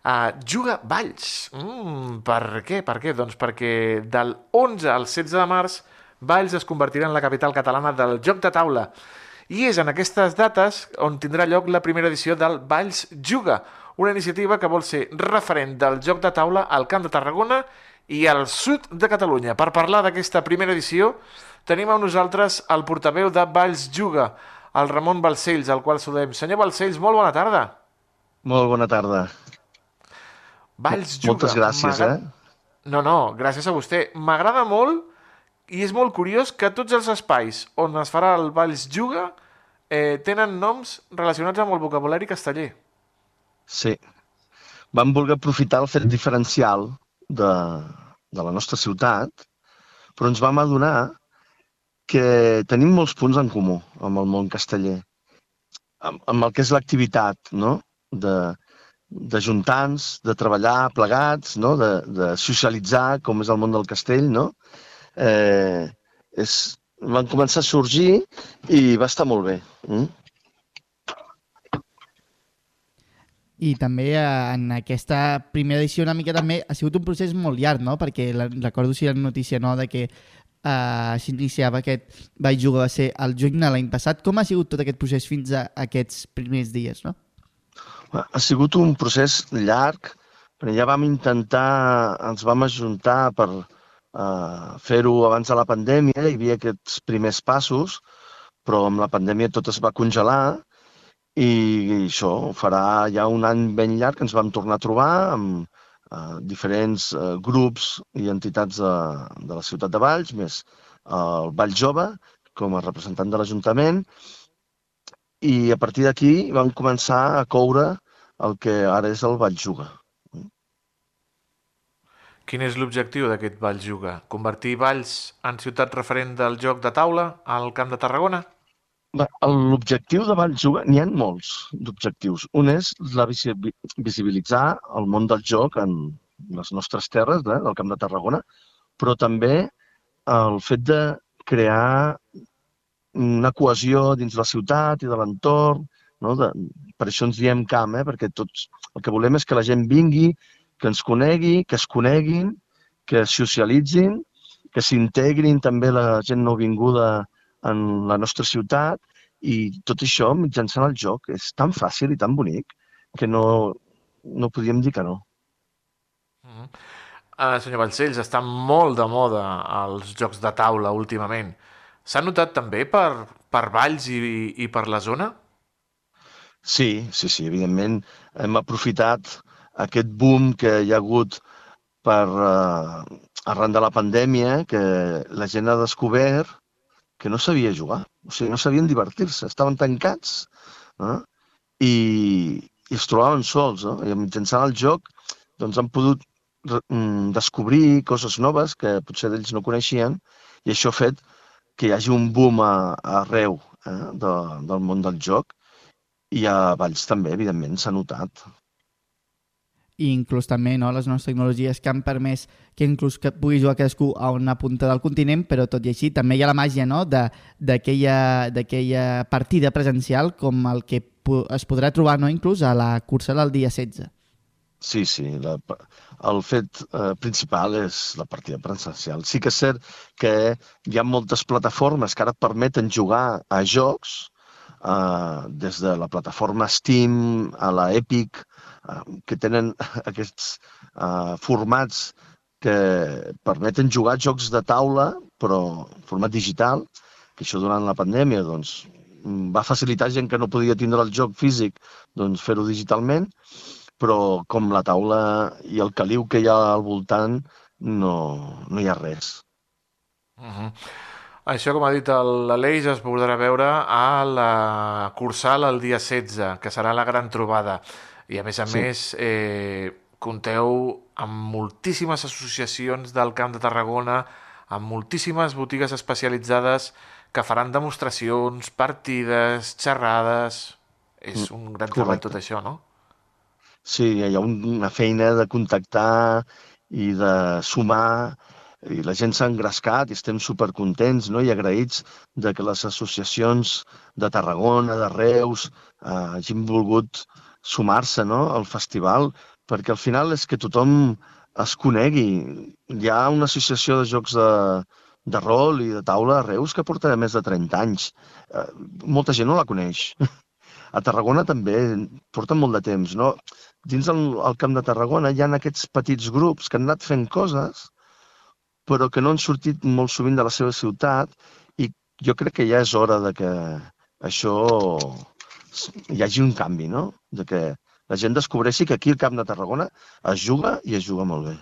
Uh, Juga Valls. Mm, per què? Per què? Doncs perquè del 11 al 16 de març Valls es convertirà en la capital catalana del joc de taula. I és en aquestes dates on tindrà lloc la primera edició del Valls Juga, una iniciativa que vol ser referent del joc de taula al Camp de Tarragona al sud de Catalunya. Per parlar d'aquesta primera edició, tenim amb nosaltres el portaveu de Valls Juga, el Ramon Balcells, al qual saludem. Senyor Balcells, molt bona tarda. Molt bona tarda. Valls Juga. Moltes gràcies, eh? No, no, gràcies a vostè. M'agrada molt i és molt curiós que tots els espais on es farà el Valls Juga eh, tenen noms relacionats amb el vocabulari casteller. Sí. Vam voler aprofitar el fet diferencial de, de la nostra ciutat, però ens vam adonar que tenim molts punts en comú amb el món casteller, amb, amb el que és l'activitat, no? De, d'ajuntants, de treballar plegats, no? de, de socialitzar com és el món del castell, no? Eh, és, van començar a sorgir i va estar molt bé. Mm? I també eh, en aquesta primera edició una mica també ha sigut un procés molt llarg, no? Perquè la, recordo si la notícia no, de que uh, s'iniciava aquest vaig jugar va ser el juny de l'any passat. Com ha sigut tot aquest procés fins a aquests primers dies, no? Ha sigut un procés llarg, però ja vam intentar, ens vam ajuntar per uh, fer-ho abans de la pandèmia, hi havia aquests primers passos, però amb la pandèmia tot es va congelar i això farà ja un any ben llarg que ens vam tornar a trobar amb uh, diferents uh, grups i entitats de, de la ciutat de Valls, més el Vall Jove com a representant de l'Ajuntament, i a partir d'aquí vam començar a coure el que ara és el Vall Juga. Quin és l'objectiu d'aquest Valls Juga? Convertir Valls en ciutat referent del joc de taula al Camp de Tarragona? L'objectiu de Vall Juga, n'hi ha molts d'objectius. Un és la visi- visibilitzar el món del joc en les nostres terres eh, del Camp de Tarragona, però també el fet de crear una cohesió dins la ciutat i de l'entorn, no? de, per això ens diem camp, eh? perquè tots el que volem és que la gent vingui, que ens conegui, que es coneguin, que socialitzin, que s'integrin també la gent nouvinguda en la nostra ciutat i tot això mitjançant el joc. És tan fàcil i tan bonic que no, no podíem dir que no. Uh, senyor Balcells, estan molt de moda els jocs de taula últimament. S'ha notat també per, per Valls i, i per la zona? Sí, sí, sí, evidentment hem aprofitat aquest boom que hi ha hagut per, eh, arran de la pandèmia, que la gent ha descobert que no sabia jugar, o sigui, no sabien divertir-se, estaven tancats eh? I, i es trobaven sols. No? I mitjançant el joc doncs, han pogut mm, descobrir coses noves que potser d'ells no coneixien i això ha fet que hi hagi un boom a, a arreu eh? de, del món del joc i a Valls també, evidentment, s'ha notat. I inclús també no, les noves tecnologies que han permès que inclús que pugui jugar cadascú a una punta del continent, però tot i així també hi ha la màgia no, d'aquella partida presencial com el que es podrà trobar no, inclús a la cursa del dia 16. Sí, sí, la, el fet eh, principal és la partida presencial. Sí que és cert que hi ha moltes plataformes que ara et permeten jugar a jocs, eh, des de la plataforma Steam a la Epic, que tenen (laughs) aquests eh, formats que permeten jugar jocs de taula, però en format digital, que això durant la pandèmia doncs, va facilitar gent que no podia tindre el joc físic doncs, fer-ho digitalment, però com la taula i el caliu que hi ha al voltant no, no hi ha res. Uh -huh. Això, com ha dit l'Aleix, es podrà veure a la Cursal el dia 16, que serà la gran trobada. I, a més a Sí. més, eh, compteu amb moltíssimes associacions del Camp de Tarragona, amb moltíssimes botigues especialitzades que faran demostracions, partides, xerrades... És un gran treball correcte. tot això, no? Sí, hi ha un- una feina de contactar i de sumar i la gent s'ha engrescat i estem supercontents no? i agraïts de que les associacions de Tarragona, de Reus, eh, hagin volgut sumar-se no? al festival perquè al final és que tothom es conegui. Hi ha una associació de jocs de, de rol i de taula a Reus que porta més de 30 anys. Eh, molta gent no la coneix. (laughs) A Tarragona també porta molt de temps, no? Dins el, el Camp de Tarragona hi ha aquests petits grups que han anat fent coses però que no han sortit molt sovint de la seva ciutat i jo crec que ja és hora de que això hi hagi un canvi, no? De que la gent descobreixi que aquí al Camp de Tarragona es juga i es juga molt bé.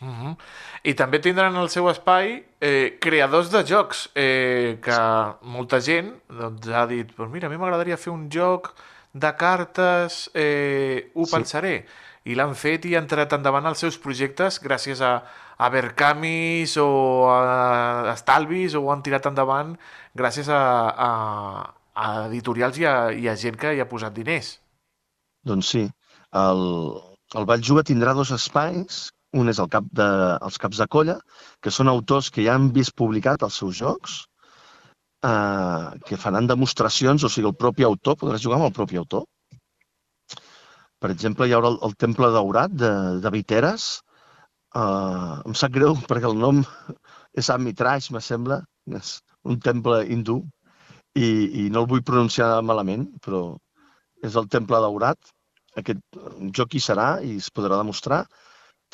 Uh -huh. I també tindran al seu espai eh, creadors de jocs, eh, que molta gent doncs, ha dit, pues mira, a mi m'agradaria fer un joc de cartes, eh, ho Sí. pensaré. I l'han fet i han tirat endavant els seus projectes gràcies a, a Vercamis o a Estalvis o ho han tirat endavant gràcies a, a, a editorials i a, i a gent que hi ha posat diners. Doncs sí, el, el Vall Juga tindrà dos espais. Un és el cap de, els caps de colla, que són autors que ja han vist publicat els seus jocs, eh, que faran demostracions, o sigui, el propi autor, podràs jugar amb el propi autor. Per exemple, hi haurà el, el Temple Daurat de, de Viteres. Eh, em sap greu perquè el nom (laughs) és Amitrash, me sembla. És un temple hindú i, i no el vull pronunciar malament, però és el Temple Daurat. Aquest joc hi serà i es podrà demostrar.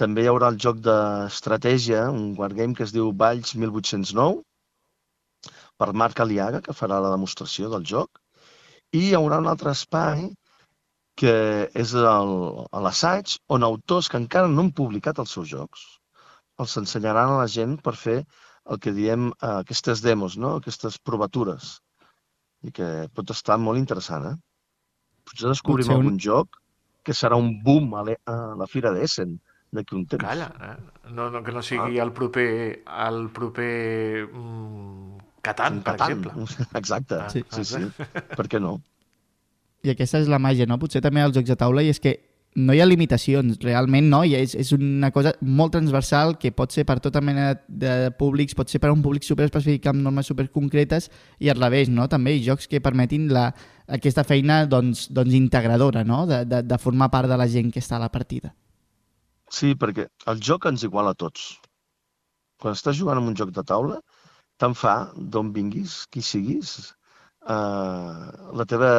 També hi haurà el joc d'estratègia, un wargame que es diu Valls 1809, per Marc Aliaga, que farà la demostració del joc. I hi haurà un altre espai que és l'assaig, on autors que encara no han publicat els seus jocs els ensenyaran a la gent per fer el que diem eh, aquestes demos, no? aquestes provatures. I que pot estar molt interessant, eh? Potser descobrim Potser un- algun joc que serà un boom a, l'e- a la Fira d'Essen d'aquí un temps. Calla, eh? no, no, que no sigui el proper, el proper mm, Catan, per Catan. exemple. (laughs) Exacte, Ah, sí, sí, sí. Per què no? I aquesta és la màgia, no? Potser també als jocs de taula i és que no hi ha limitacions, realment no, i és, és una cosa molt transversal que pot ser per tota mena de públics, pot ser per un públic superespecífic amb normes superconcretes i al revés, no? També hi jocs que permetin la, aquesta feina doncs, doncs integradora, no? De, de, de formar part de la gent que està a la partida. Sí, perquè el joc ens iguala a tots. Quan estàs jugant en un joc de taula, tant fa d'on vinguis, qui siguis, eh, la teva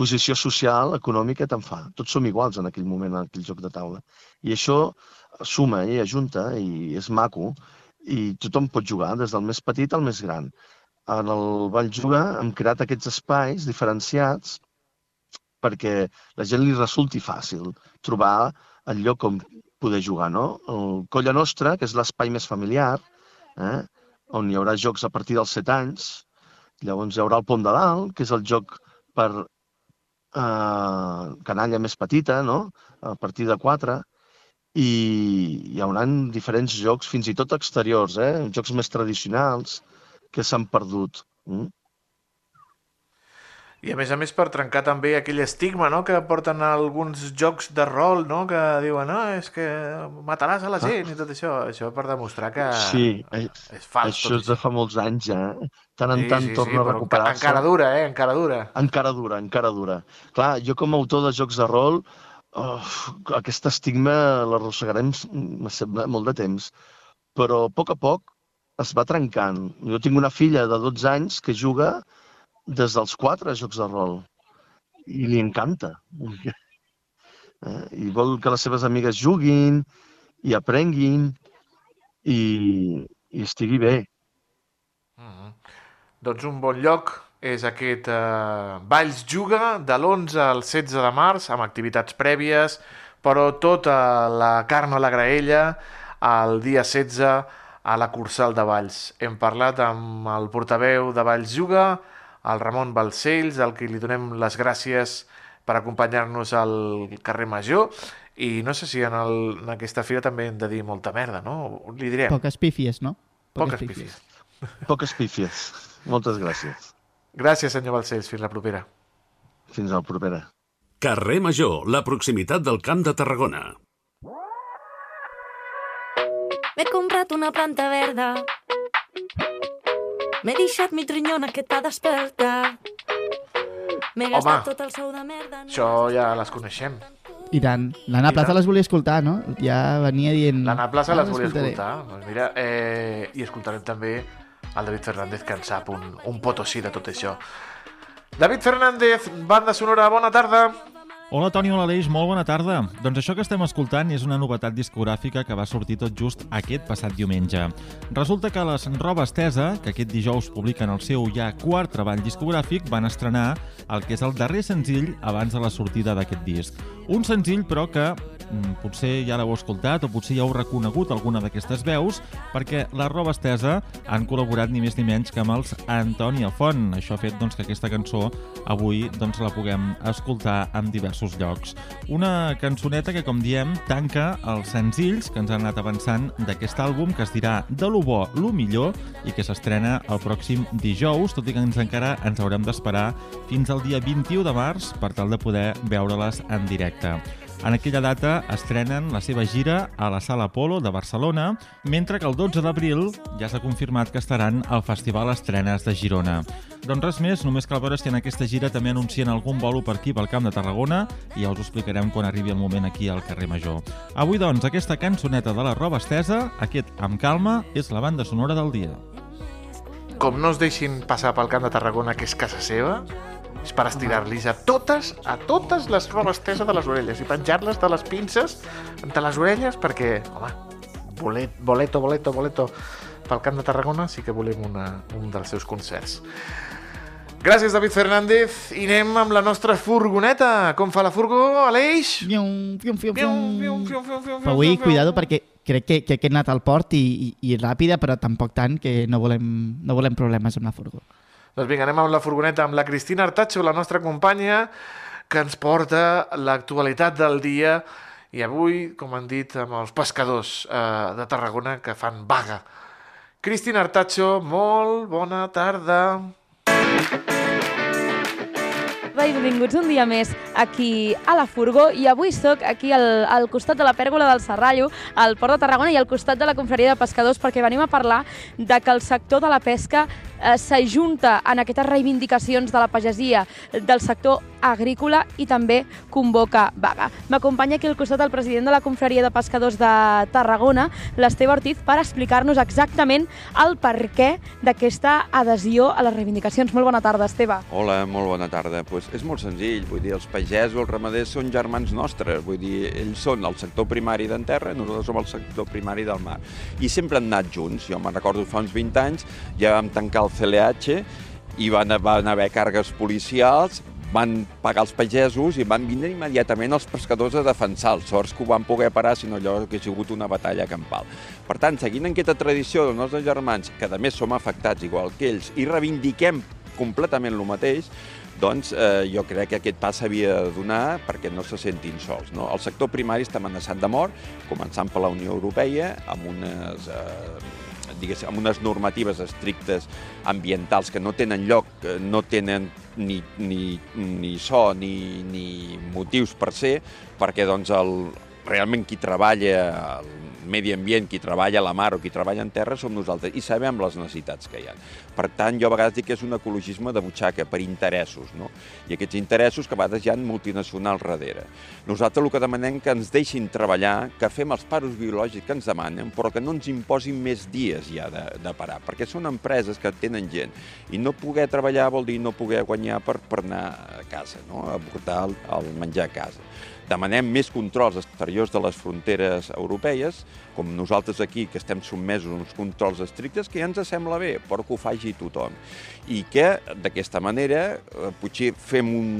posició social, econòmica, te'n fa. Tots som iguals en aquell moment, en aquell joc de taula. I això suma i ajunta i és maco i tothom pot jugar, des del més petit al més gran. En el Vall Juga hem creat aquests espais diferenciats perquè la gent li resulti fàcil trobar el lloc on poder jugar, no? El Colla Nostra, que és l'espai més familiar, eh? on hi haurà jocs a partir dels 7 anys, llavors hi haurà el Pont de Dalt, que és el joc per eh, canalla més petita, no? a partir de 4, i hi haurà diferents jocs, fins i tot exteriors, eh? jocs més tradicionals que s'han perdut. Mm? I a més a més per trencar també aquell estigma no? que porten alguns jocs de rol no? que diuen no, és que mataràs a la gent i tot això. Això per demostrar que Sí, eh, és fals això és de fa molts anys, ja. Eh? Tant en Sí, tant sí, sí, torna a però recuperar-se. encara dura, eh? Encara dura. Encara dura, encara dura. Clar, jo com a autor de jocs de rol, oh, aquest estigma l'arrossegarem, me sembla, molt de temps. Però a poc a poc es va trencant. Jo tinc una filla de 12 anys que juga des dels 4 jocs de rol i li encanta. (laughs) Eh? I vol que les seves amigues juguin i aprenguin i, i estigui bé. Mm Doncs un bon lloc és aquest eh, Valls Juga de l'11 al 16 de març amb activitats prèvies, però tota la carn a la graella el dia 16 a la Cursal de Valls. Hem parlat amb el portaveu de Valls Juga, el Ramon Balcells, al que li donem les gràcies per acompanyar-nos al carrer Major, i no sé si en, el, en aquesta fira també hem de dir molta merda, no? Li direm. Poques pífies, no? Poques pífies. (laughs) Poques pífies. Moltes gràcies. Gràcies, senyor Balcells. Fins la propera. Fins la propera. Carrer Major, la proximitat del Camp de Tarragona. M'he comprat una planta verda. M'he deixat mig rinyona que t'ha despertat. M'he gastat tot el sou de merda. Això ja les coneixem. I tant. L'Anna Plaza tant. les volia escoltar, no? Ja venia dient... L'Anna Plaça "Ah, les volia escoltaré". escoltar. Doncs mira, eh, I escoltarem també el David Fernández, que en sap un, un potosí de tot això. David Fernández, banda sonora, bona tarda. Hola Toni, hola Aleix, molt bona tarda. Doncs això que estem escoltant és una novetat discogràfica que va sortir tot just aquest passat diumenge. Resulta que les Roba Estesa, que aquest dijous publiquen el seu ja quart treball discogràfic, van estrenar el que és el darrer senzill abans de la sortida d'aquest disc. Un senzill, però, que potser ja l'heu escoltat o potser ja heu reconegut alguna d'aquestes veus, perquè la Roba Estesa han col·laborat ni més ni menys que amb els Antònia Font. Això ha fet doncs, que aquesta cançó avui doncs, la puguem escoltar en diversos llocs. Una cançoneta que, com diem, tanca els senzills que ens han anat avançant d'aquest àlbum que es dirà de lo bo, lo millor i que s'estrena el pròxim dijous, tot i que ens encara ens haurem d'esperar fins al dia 21 de març per tal de poder veure-les en directe. En aquella data estrenen la seva gira a la Sala Apolo de Barcelona, mentre que el 12 d'abril ja s'ha confirmat que estaran al Festival Estrenes de Girona. Doncs res més, només cal veure si en aquesta gira també anuncien algun bolo per aquí pel Camp de Tarragona i ja us ho explicarem quan arribi el moment aquí al carrer Major. Avui, doncs, aquesta cançoneta de la roba estesa, aquest Amb calma, és la banda sonora del dia. Com no es deixin passar pel Camp de Tarragona, que és casa seva, és per estirar-los a totes, a totes les robes esteses de les orelles i penjar-les de les pinces entre les orelles perquè, home, bolet, boleto, boleto, boleto pel Camp de Tarragona sí que volem una, un dels seus concerts. Gràcies, David Fernández. I anem amb la nostra furgoneta. Com fa la furgó, Aleix? Fium, fium, fium, Fium, Però avui, cuidado, perquè crec que, que, que he anat al port i, i, i ràpida, però tampoc tant, que no volem, no volem problemes amb la furgó. Doncs vinga, anem amb la furgoneta amb la Cristina Artacho, la nostra companya, que ens porta l'actualitat del dia i avui, com han dit, amb els pescadors eh, de Tarragona que fan vaga. Cristina Artacho, molt bona tarda. Benvinguts un dia més aquí a la Furgó i avui sóc aquí al, al costat de la pèrgola del Serrallo, al Port de Tarragona i al costat de la confraria de pescadors perquè venim a parlar de que el sector de la pesca eh, s'ajunta en aquestes reivindicacions de la pagesia del sector agrícola i també convoca vaga. M'acompanya aquí al costat el president de la confraria de pescadors de Tarragona, l'Esteve Ortiz, per explicar-nos exactament el perquè d'aquesta adhesió a les reivindicacions. Molt bona tarda, Esteve. Hola, molt bona tarda. Pues és molt senzill, vull dir, els pagesos, els ramaders són germans nostres, vull dir, ells són el sector primari d'en terra, nosaltres som el sector primari del mar. I sempre han anat junts, jo me'n recordo fa uns 20 anys, ja vam tancar el CLH i van, van haver càrregues policials, van pagar els pagesos i van vindre immediatament els pescadors a defensar els sorts que ho van poder parar, sinó allò que ha sigut una batalla campal. Per tant, seguint en aquesta tradició dels nostres germans, que a més som afectats igual que ells, i reivindiquem completament el mateix, doncs eh, jo crec que aquest pas s'havia de donar perquè no se sentin sols. No? El sector primari està amenaçat de mort, començant per la Unió Europea, amb unes, eh, diguéssim, amb unes normatives estrictes ambientals que no tenen lloc, no tenen ni, ni, ni so ni, ni motius per ser, perquè doncs, el, realment qui treballa al medi ambient, qui treballa a la mar o qui treballa en terra som nosaltres i sabem les necessitats que hi ha. Per tant, jo a vegades dic que és un ecologisme de butxaca, per interessos, no? I aquests interessos que a vegades hi ha multinacionals darrere. Nosaltres el que demanem que ens deixin treballar, que fem els paros biològics que ens demanen, però que no ens imposin més dies ja de, de parar, perquè són empreses que tenen gent i no poder treballar vol dir no poder guanyar per, per anar a casa, no? a portar el, el menjar a casa demanem més controls exteriors de les fronteres europees, com nosaltres aquí, que estem sotmesos a uns controls estrictes, que ja ens sembla bé, però que ho faci tothom. I que, d'aquesta manera, eh, potser fem un,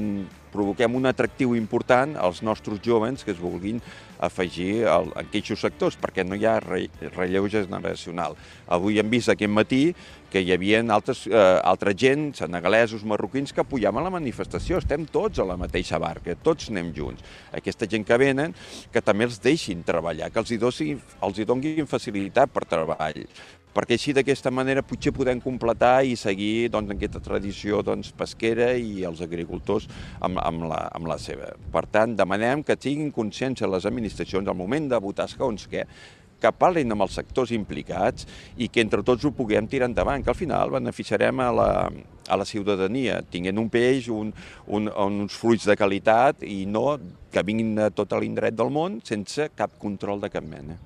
provoquem un atractiu important als nostres jovens que es vulguin afegir al, aquests sectors, perquè no hi ha re, relleu generacional. Avui hem vist aquest matí que hi havia altres, eh, altra gent, senegalesos, marroquins, que apoyaven la manifestació. Estem tots a la mateixa barca, tots anem junts. Aquesta gent que venen, que també els deixin treballar, que els hi, dosi, els hi donguin facilitat per treball, perquè així d'aquesta manera potser podem completar i seguir doncs, aquesta tradició doncs, pesquera i els agricultors amb, amb, la, amb la seva. Per tant, demanem que tinguin consciència les administracions al moment de votar segons què, que parlin amb els sectors implicats i que entre tots ho puguem tirar endavant, que al final beneficiarem a la, a la ciutadania, tinguent un peix, un, un, uns fruits de qualitat i no que vinguin de tot l'indret del món sense cap control de cap mena.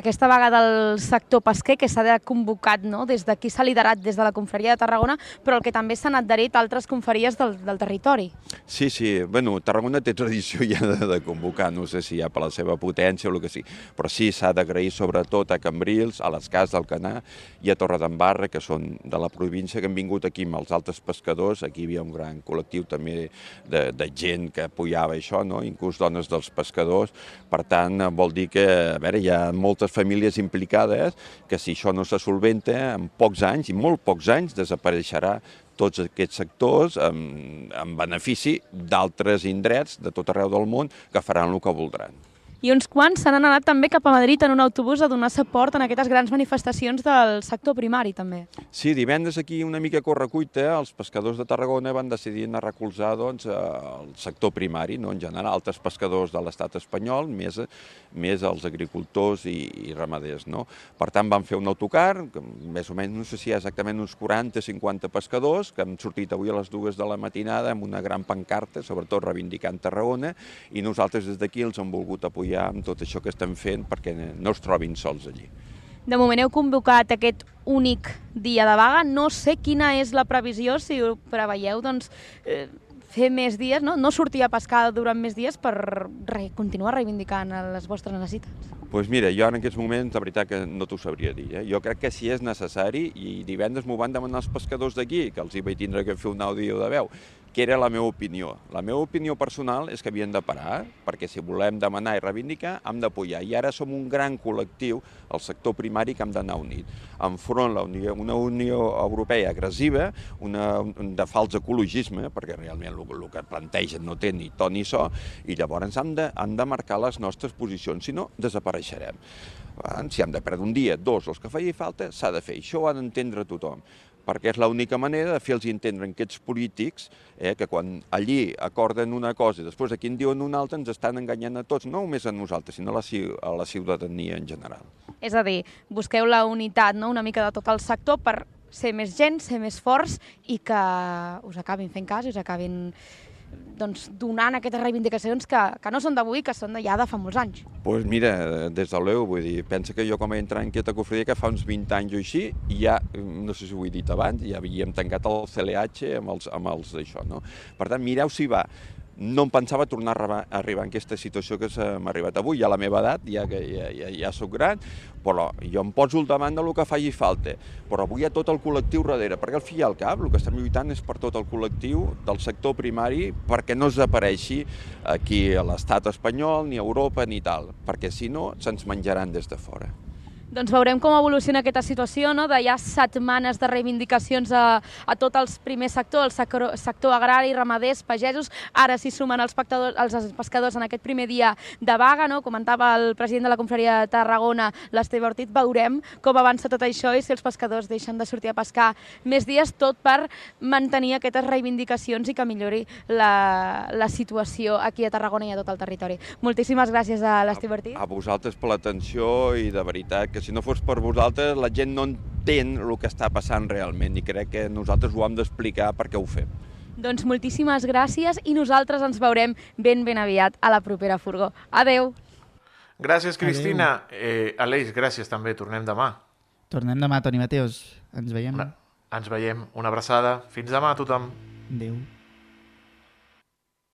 Aquesta vaga del sector pesquer que s'ha convocat no? des d'aquí s'ha liderat des de la confraria de Tarragona, però el que també s'han adherit altres confraries del, del territori. Sí, sí, bueno, Tarragona té tradició ja de, de convocar, no sé si ja per la seva potència o el que sí, però sí s'ha d'agrair sobretot a Cambrils, a les Cas del Canà i a Torredembarra, que són de la província, que han vingut aquí amb els altres pescadors, aquí hi havia un gran col·lectiu també de, de gent que apoyava això, no? inclús dones dels pescadors, per tant vol dir que, a veure, hi ha moltes famílies implicades que si això no se solventa, en pocs anys, i molt pocs anys, desapareixerà tots aquests sectors en, en benefici d'altres indrets de tot arreu del món que faran el que voldran. I uns quants se n'han anat també cap a Madrid en un autobús a donar suport en aquestes grans manifestacions del sector primari, també. Sí, divendres aquí una mica correcuita, els pescadors de Tarragona van decidir anar a recolzar doncs, el sector primari, no? en general, altres pescadors de l'estat espanyol, més, més els agricultors i, i ramaders. No? Per tant, van fer un autocar, que més o menys, no sé si hi ha exactament uns 40-50 pescadors, que han sortit avui a les dues de la matinada amb una gran pancarta, sobretot reivindicant Tarragona, i nosaltres des d'aquí els hem volgut apoyar amb tot això que estem fent perquè no es trobin sols allí. De moment heu convocat aquest únic dia de vaga. No sé quina és la previsió, si ho preveieu, doncs, eh, fer més dies, no? no sortir a pescar durant més dies per re continuar reivindicant les vostres necessitats. Doncs pues mira, jo en aquests moments, la veritat que no t'ho sabria dir. Eh? Jo crec que si és necessari, i divendres m'ho van demanar els pescadors d'aquí, que els hi vaig tindre que fer un àudio de veu, que era la meva opinió. La meva opinió personal és que havien de parar, perquè si volem demanar i reivindicar, hem d'apoyar. I ara som un gran col·lectiu, el sector primari, que hem d'anar unit. Enfront la Unió, una Unió Europea agressiva, una, de fals ecologisme, perquè realment el, el que plantegen no té ni to ni so, i llavors hem de, hem de marcar les nostres posicions, si no, desapareixerem. Si hem de perdre un dia, dos, els que faci falta, s'ha de fer. Això ho ha d'entendre tothom perquè és l'única manera de fer-los entendre a aquests polítics eh, que quan allí acorden una cosa i després aquí en diuen una altra ens estan enganyant a tots, no només a nosaltres, sinó a la, a la ciutadania en general. És a dir, busqueu la unitat no? una mica de tot el sector per ser més gent, ser més forts i que us acabin fent cas i us acabin doncs, donant aquestes reivindicacions que, que no són d'avui, que són ja de fa molts anys. Doncs pues mira, des de l'EU, vull dir, pensa que jo com he entrat en aquesta cofredia que fa uns 20 anys o així, ja, no sé si ho he dit abans, ja havíem tancat el CLH amb els, amb els d'això, no? Per tant, mireu si va no em pensava tornar a arribar, en aquesta situació que m'ha arribat avui, ja a la meva edat, ja que ja, ja, ja sóc gran, però jo em poso al davant del que faci falta. Però avui hi ha tot el col·lectiu darrere, perquè al fi i al cap el que estem lluitant és per tot el col·lectiu del sector primari perquè no desapareixi aquí a l'estat espanyol, ni a Europa, ni tal, perquè si no se'ns menjaran des de fora. Doncs veurem com evoluciona aquesta situació, no? de ja setmanes de reivindicacions a, a tot el primer sector, el sector, sector agrari, ramaders, pagesos. Ara s'hi sumen els, els pescadors en aquest primer dia de vaga. No? Comentava el president de la confraria de Tarragona, l'Esteve Ortiz. Veurem com avança tot això i si els pescadors deixen de sortir a pescar més dies, tot per mantenir aquestes reivindicacions i que millori la, la situació aquí a Tarragona i a tot el territori. Moltíssimes gràcies a l'Esteve Ortiz. A vosaltres per l'atenció i de veritat que si no fos per vosaltres la gent no entén el que està passant realment i crec que nosaltres ho hem d'explicar perquè ho fem. Doncs moltíssimes gràcies i nosaltres ens veurem ben ben aviat a la propera furgó. Adeu! Gràcies, Cristina. Eh, Aleix, gràcies també. Tornem demà. Tornem demà, Toni Mateus. Ens veiem. Una, ens veiem. Una abraçada. Fins demà a tothom. Adéu.